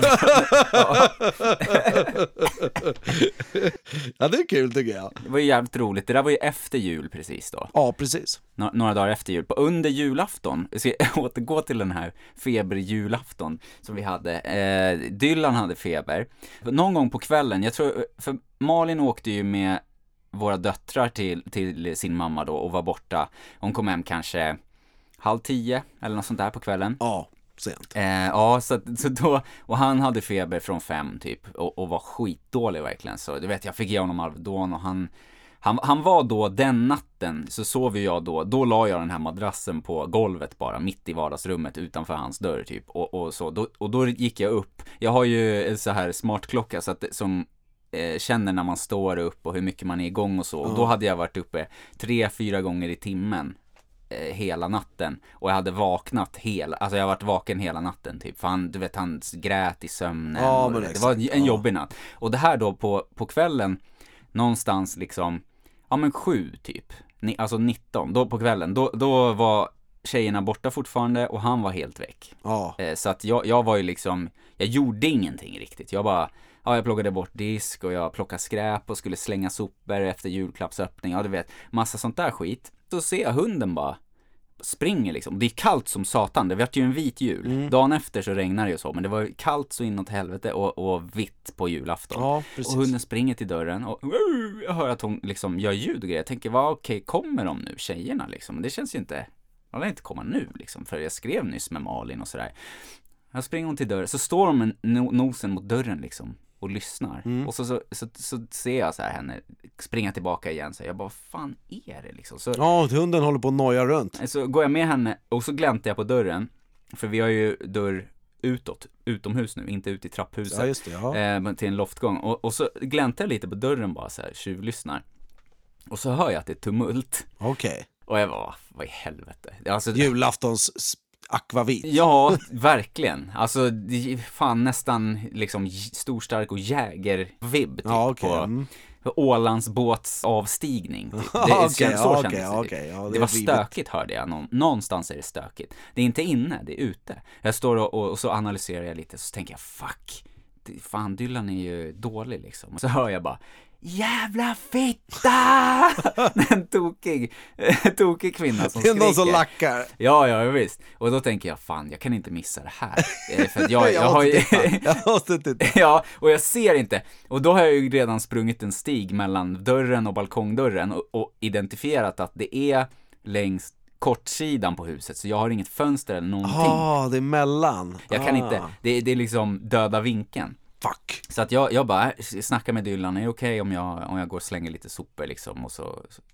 Ja, det är kul tycker jag. Det var ju jävligt roligt, det där var ju efter jul precis då. Ja, precis. Nå- några dagar efter jul, på under julafton, jag ska återgå till den här feberjulafton som vi hade. Eh, Dylan hade feber. Någon gång på kvällen, jag tror, för Malin åkte ju med våra döttrar till, till sin mamma då och var borta. Hon kom hem kanske halv tio eller något sånt där på kvällen. Ja, sent. Eh, ja, så, så då, och han hade feber från fem typ och, och var skitdålig verkligen. Så du vet, jag fick ge honom Alvedon och han, han, han var då, den natten, så sov jag då, då la jag den här madrassen på golvet bara, mitt i vardagsrummet utanför hans dörr typ. Och, och så, då, och då gick jag upp. Jag har ju en så här smartklocka så att, det- som eh, känner när man står upp och hur mycket man är igång och så. Och då hade jag varit uppe tre, fyra gånger i timmen eh, hela natten och jag hade vaknat hela, alltså jag har varit vaken hela natten typ, för han, du vet han grät i sömnen Ja, det exakt. var en Ja. jobbig natt. Och det här då på, på kvällen, någonstans liksom, ja men sju typ, Ni, alltså 19, då på kvällen, då, då var tjejerna borta fortfarande och han var helt väck. Ja. Eh, Så att jag, jag var ju liksom, jag gjorde ingenting riktigt. Jag bara, ja jag plockade bort disk och jag plockade skräp och skulle slänga sopor efter julklappsöppning. Ja du vet, massa sånt där skit. Då ser jag hunden bara springer liksom. Det är kallt som satan, det vart ju en vit jul. Mm. Dagen efter så regnar det ju så, men det var kallt så inåt helvete och, och vitt på julafton. Ja, och precis. hunden springer till dörren och jag hör att hon liksom gör ljud och grejer. Jag tänker, vad okej, kommer de nu, tjejerna liksom? Det känns ju inte, de lär inte komma nu liksom, för jag skrev nyss med Malin och sådär. Jag springer hon till dörren, så står de med no- nosen mot dörren liksom och lyssnar. Mm. Och så, så, så, så ser jag så här henne springa tillbaka igen, så jag bara, vad fan är det liksom? Så, Ja, hunden håller på att noja runt. så går jag med henne och så gläntar jag på dörren, för vi har ju dörr utåt, utomhus nu, inte ut i trapphuset. Ja, just det. Ja. Eh, till en loftgång. Och, och så gläntar jag lite på dörren bara så här, tjuvlyssnar. Och så hör jag att det är tumult. Okej. Och jag bara, vad i helvete. Alltså, Julaftons akvavit. Ja, verkligen. Alltså, det fan nästan liksom j- storstark och jäger-vibb typ, Ja, okej. på Mm. Ålandsbåtsavstigning. Typ. Det, Okej, känns, så ja, kändes okej, ja, det, det var stökigt hörde jag, Någon, någonstans är det stökigt. Det är inte inne, det är ute. Jag står och, och, och så analyserar jag lite, så tänker jag fuck, fan Dylan är ju dålig liksom. Och så hör jag bara Jävla fitta! en tokig, tokig kvinna som Det är någon som skriker. lackar. Ja, ja, visst. Och då tänker jag, fan, jag kan inte missa det här. Eh, För jag, jag, har måste ju... titta. Jag måste titta. ja, och jag ser inte. Och då har jag ju redan sprungit en stig mellan dörren och balkongdörren och, och identifierat att det är längs kortsidan på huset, så jag har inget fönster eller någonting. Ja, det är mellan. Jag kan ah. inte, det, det är liksom döda vinkeln. Fuck. Så att jag, jag bara snackar med Dylan, är det okej om jag, om jag går och slänger lite sopor liksom och så,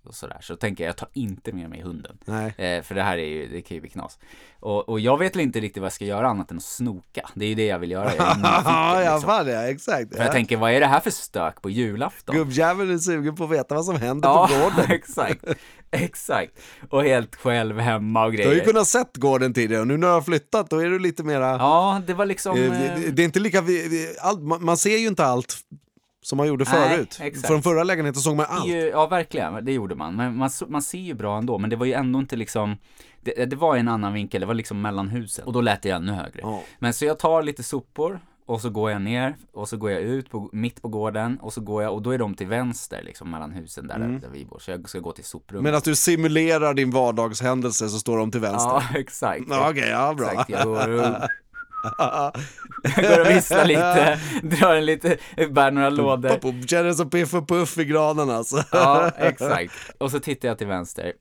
och sådär. Så tänker jag, jag tar inte med mig hunden. Nej. Eh, för det här är ju, det kan ju bli knas. Och, och jag vet väl inte riktigt vad jag ska göra annat än att snoka. Det är ju det jag vill göra. Jag Ja, liksom. ja, exakt. För jag Ja. tänker, vad är det här för stök på julafton? Gubbjäveln är sugen på att veta vad som händer Ja, på gården. exakt. Exakt. Och helt själv hemma och Du har ju grejer. kunnat sett gården tidigare och nu när du har flyttat då är du lite mera... Ja, det var liksom... Eh, eh, det, det är inte lika... man, ser ju inte allt som man gjorde Nej, förut. exakt. Från förra lägenheten såg man det allt. ja, verkligen. Det gjorde man. Men man, man ser ju bra ändå. Men det var ju ändå inte liksom... Det, det var en annan vinkel. Det var liksom mellan husen. Och då lät det ännu högre. Ja. Men så jag tar lite sopor och så går jag ner och så går jag ut på, mitt på gården och så går jag och då är de till vänster liksom mellan husen där, där vi bor. Så jag ska gå till soprummet. Medan du simulerar din vardagshändelse så står de till vänster. Ja, exakt. Ja, Okej, ja bra. Exakt, jag går och, går och visslar lite, drar en lite, bär några lådor. Känner som Piff och Puff i granen alltså. Ja, exakt. Och så tittar jag till vänster,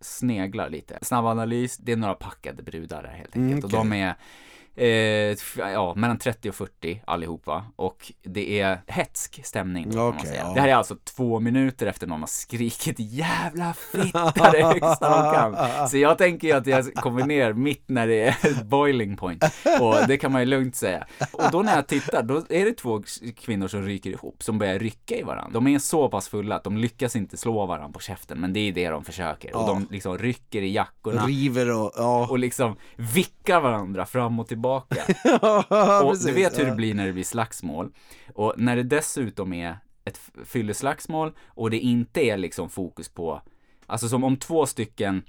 sneglar lite. Snabb analys, det är några packade brudar där helt enkelt. Mm, Och de är Eh, ja, mellan 30 och 40 allihopa och det är hetsk stämning säga. ja. Det här är alltså två minuter efter någon har skrikit jävla fitta det högsta de kan. Så jag tänker ju att jag kommer ner mitt när det är boiling point och det kan man ju lugnt säga. Och då när jag tittar, då är det två kvinnor som ryker ihop, som börjar rycka i varandra. De är så pass fulla att de lyckas inte slå varandra på käften, men det är det de försöker. Och Ja. de liksom rycker i jackorna River och, ja. och liksom vickar varandra fram och tillbaka. Och du vet hur det blir när det blir slagsmål. Och när det dessutom är ett fylleslagsmål och det inte är liksom fokus på, alltså som om två stycken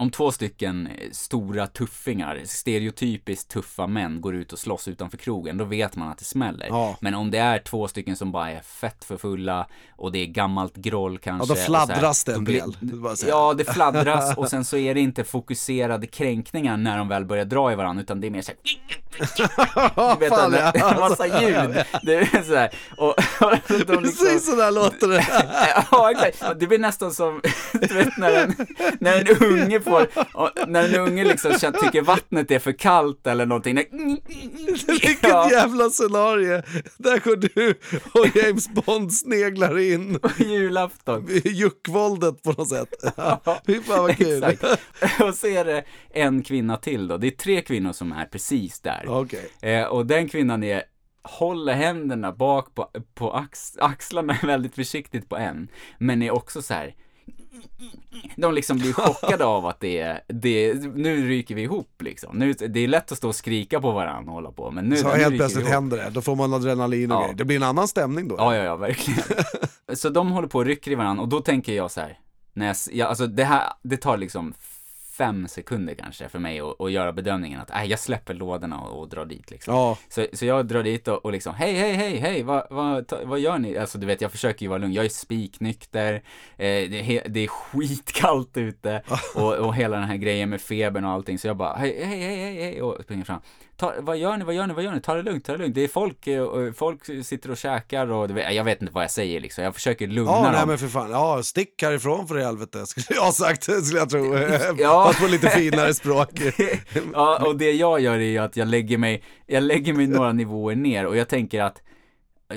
om två stycken eh, stora tuffingar, stereotypiskt tuffa män går ut och slåss utanför krogen, då vet man att det smäller. Ja. Men om det är två stycken som bara är fett för fulla och det är gammalt groll kanske. då och så fladdras här, det en då del. Ja, det fladdras och sen så är det inte fokuserade kränkningar när de väl börjar dra i varandra, utan det är mer såhär du vet, Fan, en, ja. en massa ljud. Det är så här. Och, och de liksom, Precis sådär låter det. Ja, exakt. Det blir nästan som, du vet när en, när en unge får, när en unge liksom tycker vattnet är för kallt eller någonting. Vilket Ja, jävla scenario. Där går du och James Bond sneglar in julafton. i juckvåldet på något sätt. Fy fan vad kul. Exakt. Och så är det en kvinna till då. Det är tre kvinnor som är precis där. Okej. Eh, och den kvinnan är håller händerna bak på, på ax, axlarna väldigt försiktigt på en, men är också så här. De liksom blir chockade av att det är, det nu ryker vi ihop liksom. Nu, det är lätt att stå och skrika på varandra och hålla på, men nu, Så nu helt plötsligt ihop. händer det, då får man adrenalin och Ja. grejer. Det blir en annan stämning då. Ja, ja, ja, verkligen. så de håller på och rycker i varandra och då tänker jag så här, när jag, alltså det här, det tar liksom fem sekunder kanske för mig att, att göra bedömningen att, äh, jag släpper lådorna och, och drar dit liksom. Ja, Så, så jag drar dit och, och liksom, hej, hej, hej, hej, vad, vad, ta- vad gör ni? Alltså du vet, jag försöker ju vara lugn, jag är spiknykter, eh, det, är det är skitkallt ute. Och, och hela den här grejen med febern och allting, så jag bara, hej, hej, hej, hej, hej, och springer fram. Ta, vad gör ni, vad gör ni, vad gör ni? Ta det lugnt, ta det lugnt. Det är folk, eh, och folk sitter och käkar och jag vet inte vad jag säger liksom, jag försöker lugna ja dem. nej men för fan. Ja, stick härifrån för i helvete, skulle jag ha sagt, skulle jag tro. Ja. Fast på lite finare språk. ja, och det jag gör är ju att jag lägger mig, jag lägger mig några nivåer ner och jag tänker att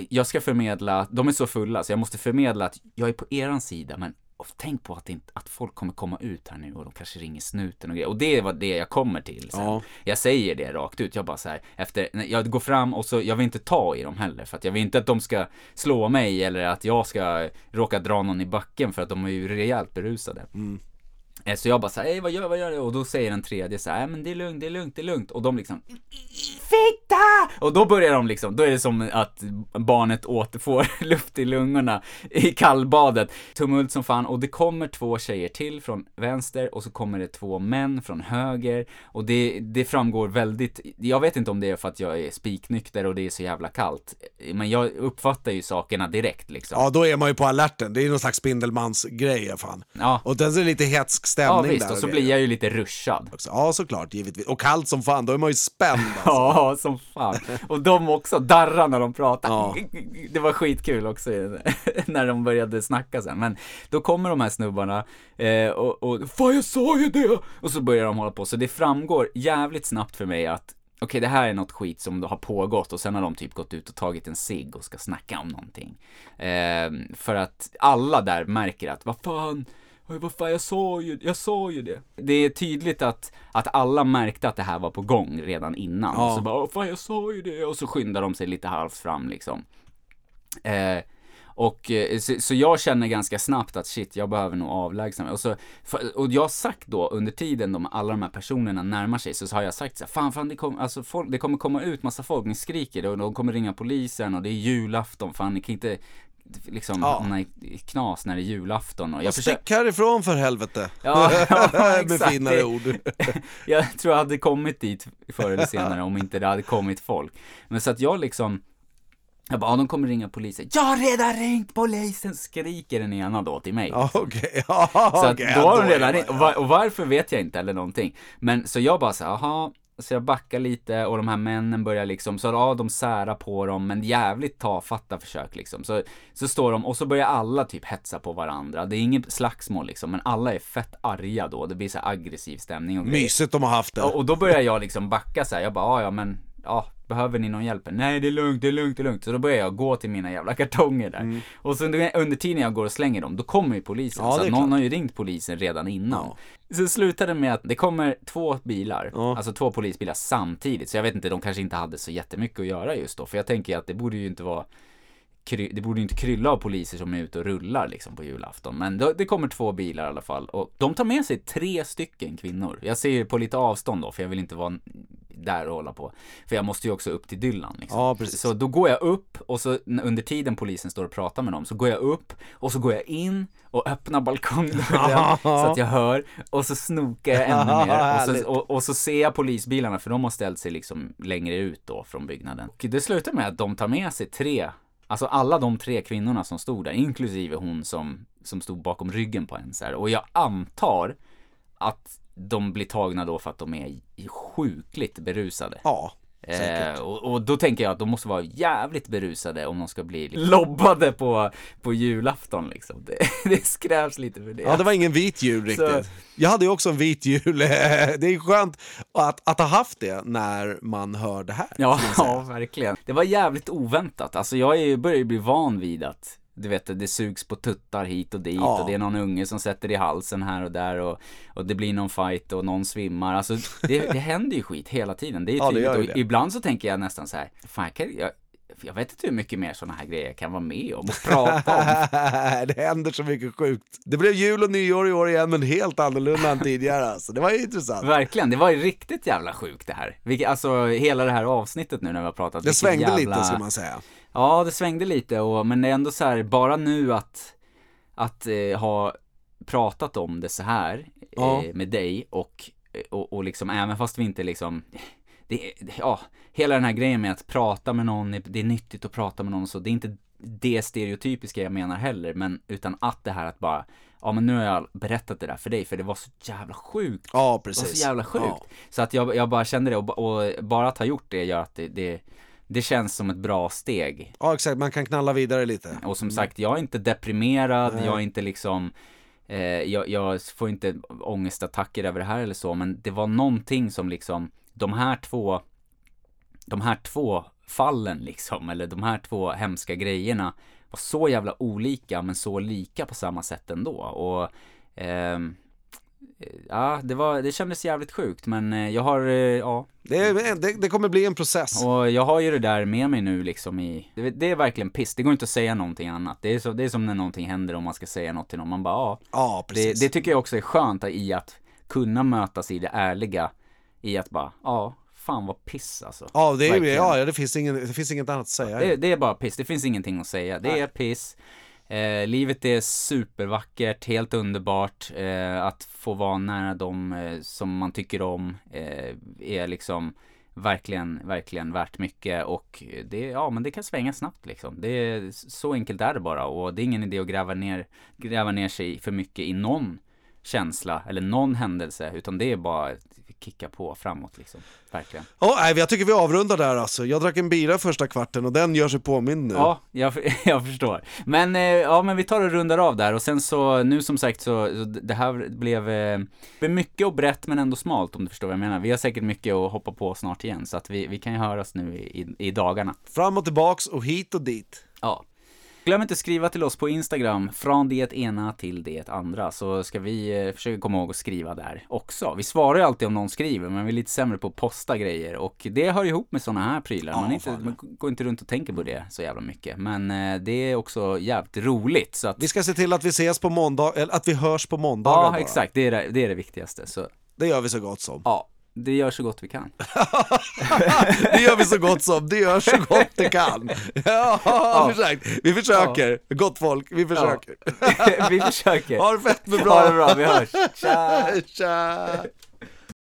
jag ska förmedla, de är så fulla så jag måste förmedla att jag är på eran sida men och tänk på att, inte, att folk kommer komma ut här nu och de kanske ringer snuten och grejer. Och det var det jag kommer till sen. Ja. Jag säger det rakt ut, jag bara så här, efter, jag går fram och så, jag vill inte ta i dem heller för att jag vill inte att de ska slå mig eller att jag ska råka dra någon i backen för att de är ju rejält berusade. Eh, Så jag bara såhär, vad gör, vad gör du? Och då säger den tredje så här, "Nej, men det är lugnt, det är lugnt, det är lugnt. Och de liksom, fitta! Och då börjar de liksom, då är det som att barnet återfår luft i lungorna i kallbadet. Tumult som fan, och det kommer två tjejer till från vänster och så kommer det två män från höger. Och det, det framgår väldigt, jag vet inte om det är för att jag är spiknykter och det är så jävla kallt. Men jag uppfattar ju sakerna direkt liksom. Ja, då är man ju på alerten. Det är ju någon slags Spindelmans-grej, fan. Ja. Och den är lite hetsk Ja stämning visst, där. och så blir jag ju lite ruschad. också. Ja, såklart, givetvis. Och kallt som fan, då är man ju spänd alltså. Ja, som fan. Och de också darrar när de pratar. Ja. Det var skitkul också när de började snacka sen. Men då kommer de här snubbarna eh, och, och fan jag sa ju det! Och så börjar de hålla på. Så det framgår jävligt snabbt för mig att Okej, det här är något skit som har pågått och sen har de typ gått ut och tagit en cigg och ska snacka om någonting. Eh, för att alla där märker att, vad fan, vad fan, jag sa ju, jag sa ju det. Det är tydligt att, att alla märkte att det här var på gång redan innan. Ja. Så bara, "Åh, fan jag sa ju det. Och så skyndar de sig lite halvt fram liksom. Eh, och eh, så, så jag känner ganska snabbt att shit, jag behöver nog avlägsna mig. Och, så, och jag har sagt då under tiden de, alla de här personerna närmar sig så, så har jag sagt så här, fan, fan det, kom, alltså, folk, det kommer komma ut massa folk, ni skriker och de kommer ringa polisen och det är julafton, fan ni kan inte liksom Ja. hamna i knas när det är julafton. Och jag Och försöker Stick härifrån för helvete. Ja, ja, Med finare ord. jag tror jag hade kommit dit förr eller senare om inte det hade kommit folk. Men så att jag liksom, jag bara, ja, de kommer ringa polisen. Jag har redan ringt polisen, skriker den ena då till mig. Okej. Ja, Så att då har de redan ringt, och, var, och varför vet jag inte eller någonting. Men så jag bara så jaha, så jag backar lite och de här männen börjar liksom, så ja, de särar på dem, men jävligt tafatta försök liksom. Så, så står de, och så börjar alla typ hetsa på varandra. Det är inget slagsmål liksom, men alla är fett arga då. Det blir så aggressiv stämning och grejer. Mysigt de har haft det. Och, och då börjar jag liksom backa så här. jag bara, "Ja, ja men, ja, behöver ni någon hjälp? Nej det är lugnt, det är lugnt, det är lugnt. Så då börjar jag gå till mina jävla kartonger där. Mm. Och så under, under tiden jag går och slänger dem, då kommer ju polisen. Ja, så någon klart. har ju ringt polisen redan innan. Ja. Så slutade det med att det kommer två bilar, Ja. alltså två polisbilar samtidigt. Så jag vet inte, de kanske inte hade så jättemycket att göra just då. För jag tänker att det borde ju inte vara det borde ju inte krylla av poliser som är ute och rullar liksom på julafton. Men det kommer två bilar i alla fall. Och de tar med sig tre stycken kvinnor. Jag ser ju på lite avstånd då, för jag vill inte vara där och hålla på. För jag måste ju också upp till Dylan liksom. Ja. Så då går jag upp och så under tiden polisen står och pratar med dem så går jag upp och så går jag in och öppnar balkongdörren så att jag hör och så snokar jag ännu mer och så, och, och så ser jag polisbilarna för de har ställt sig liksom längre ut då från byggnaden. Och det slutar med att de tar med sig tre Alltså alla de tre kvinnorna som stod där, inklusive hon som, som stod bakom ryggen på en så här. Och jag antar att de blir tagna då för att de är sjukligt berusade. Ja, Eh, och, och då tänker jag att de måste vara jävligt berusade om de ska bli liksom lobbade på, på julafton liksom. Det, det skrävs lite för det. Ja, det var ingen vit jul riktigt. Så- Jag hade ju också en vit jul. Det är skönt att, att ha haft det när man hör det här. Ja, ja, verkligen. Det var jävligt oväntat. Alltså jag är, börjar ju bli van vid att du vet, det sugs på tuttar hit och dit Ja. och det är någon unge som sätter i halsen här och där och, och det blir någon fight och någon svimmar. Alltså det, det händer ju skit hela tiden. Det är ju Ja, tydligt. och det. ibland så tänker jag nästan så här, fan jag, kan, jag, jag vet inte hur mycket mer sådana här grejer jag kan vara med om och prata om. det händer så mycket sjukt. Det blev jul och nyår i år igen, men helt annorlunda än tidigare. Alltså. Det var ju intressant. Verkligen, det var ju riktigt jävla sjukt det här. Vilket, alltså hela det här avsnittet nu när vi har pratat. Det svängde jävla... lite, ska man säga. Ja, det svängde lite och, men det är ändå så här, bara nu att, att eh, ha pratat om det så här Ja. med dig och, och, och liksom även fast vi inte liksom det, ja, hela den här grejen med att prata med någon, det är nyttigt att prata med någon och så, det är inte det stereotypiska jag menar heller, men utan att det här att bara, ja men nu har jag berättat det där för dig, för det var så jävla sjukt. Ja, Det var precis. så jävla sjukt. Ja. Så att jag, jag bara kände det och, och bara att ha gjort det gör att det, det, det känns som ett bra steg. ja, exakt. Man kan knalla vidare lite. Och som sagt, jag är inte deprimerad. Nej. jag är inte liksom eh, jag, jag får inte ångestattacker över det här eller så, men det var någonting som liksom, de här två, de här två fallen liksom, eller de här två hemska grejerna var så jävla olika, men så lika på samma sätt ändå. Och ehm, Ja, det var, det kändes jävligt sjukt men eh, jag har, eh, ja, Det, det, det kommer bli en process. och jag har ju det där med mig nu liksom i, det, det är verkligen piss, det går inte att säga någonting annat. Det är, så, det är som när någonting händer och man ska säga något till någon, man bara ja. Ja, precis. det tycker jag också är skönt i att kunna mötas i det ärliga, i att bara, ja, fan vad piss alltså. ja, det, är, Verkligen. ja, det, finns ingen, det finns inget annat att säga. Det, det är bara piss, det finns ingenting att säga. Det Nej. är piss. Eh, livet är supervackert, helt underbart. Eh, att få vara nära dem eh, som man tycker om eh, är liksom verkligen, verkligen värt mycket och det, ja men det kan svänga snabbt liksom. Det är, så enkelt är det bara och det är ingen idé att gräva ner, gräva ner sig för mycket i någon känsla eller någon händelse utan det är bara kicka på framåt liksom. Verkligen. Ja, nej, jag tycker vi avrundar där alltså. Jag drack en bira första kvarten och den gör sig påmind nu. Ja, jag, jag förstår. Men, eh, ja men vi tar och rundar av där och sen så, nu som sagt så, det här blev, eh, blev mycket och brett men ändå smalt om du förstår vad jag menar. Vi har säkert mycket att hoppa på snart igen så att vi, vi kan ju höras nu i, i dagarna. Fram och tillbaks och hit och dit. Ja. Glöm inte skriva till oss på Instagram, från det ena till det andra, så ska vi eh, försöka komma ihåg att skriva där också. Vi svarar ju alltid om någon skriver, men vi är lite sämre på att posta grejer och det hör ihop med sådana här prylar. Ja, man, är inte, man går inte runt och tänker på det så jävla mycket, men eh, det är också jävligt roligt så att Vi ska se till att vi ses på måndag, eller att vi hörs på måndagar Ja, bara. exakt, det är det, det är det viktigaste. Så Det gör vi så gott som. ja, det gör så gott vi kan. Det gör vi så gott som, det gör så gott det kan. Ja, Ja. exakt. Vi försöker. Gott folk, vi försöker. vi försöker. Ha det fett med Ha bra. det bra, vi hörs. Tja! Tja!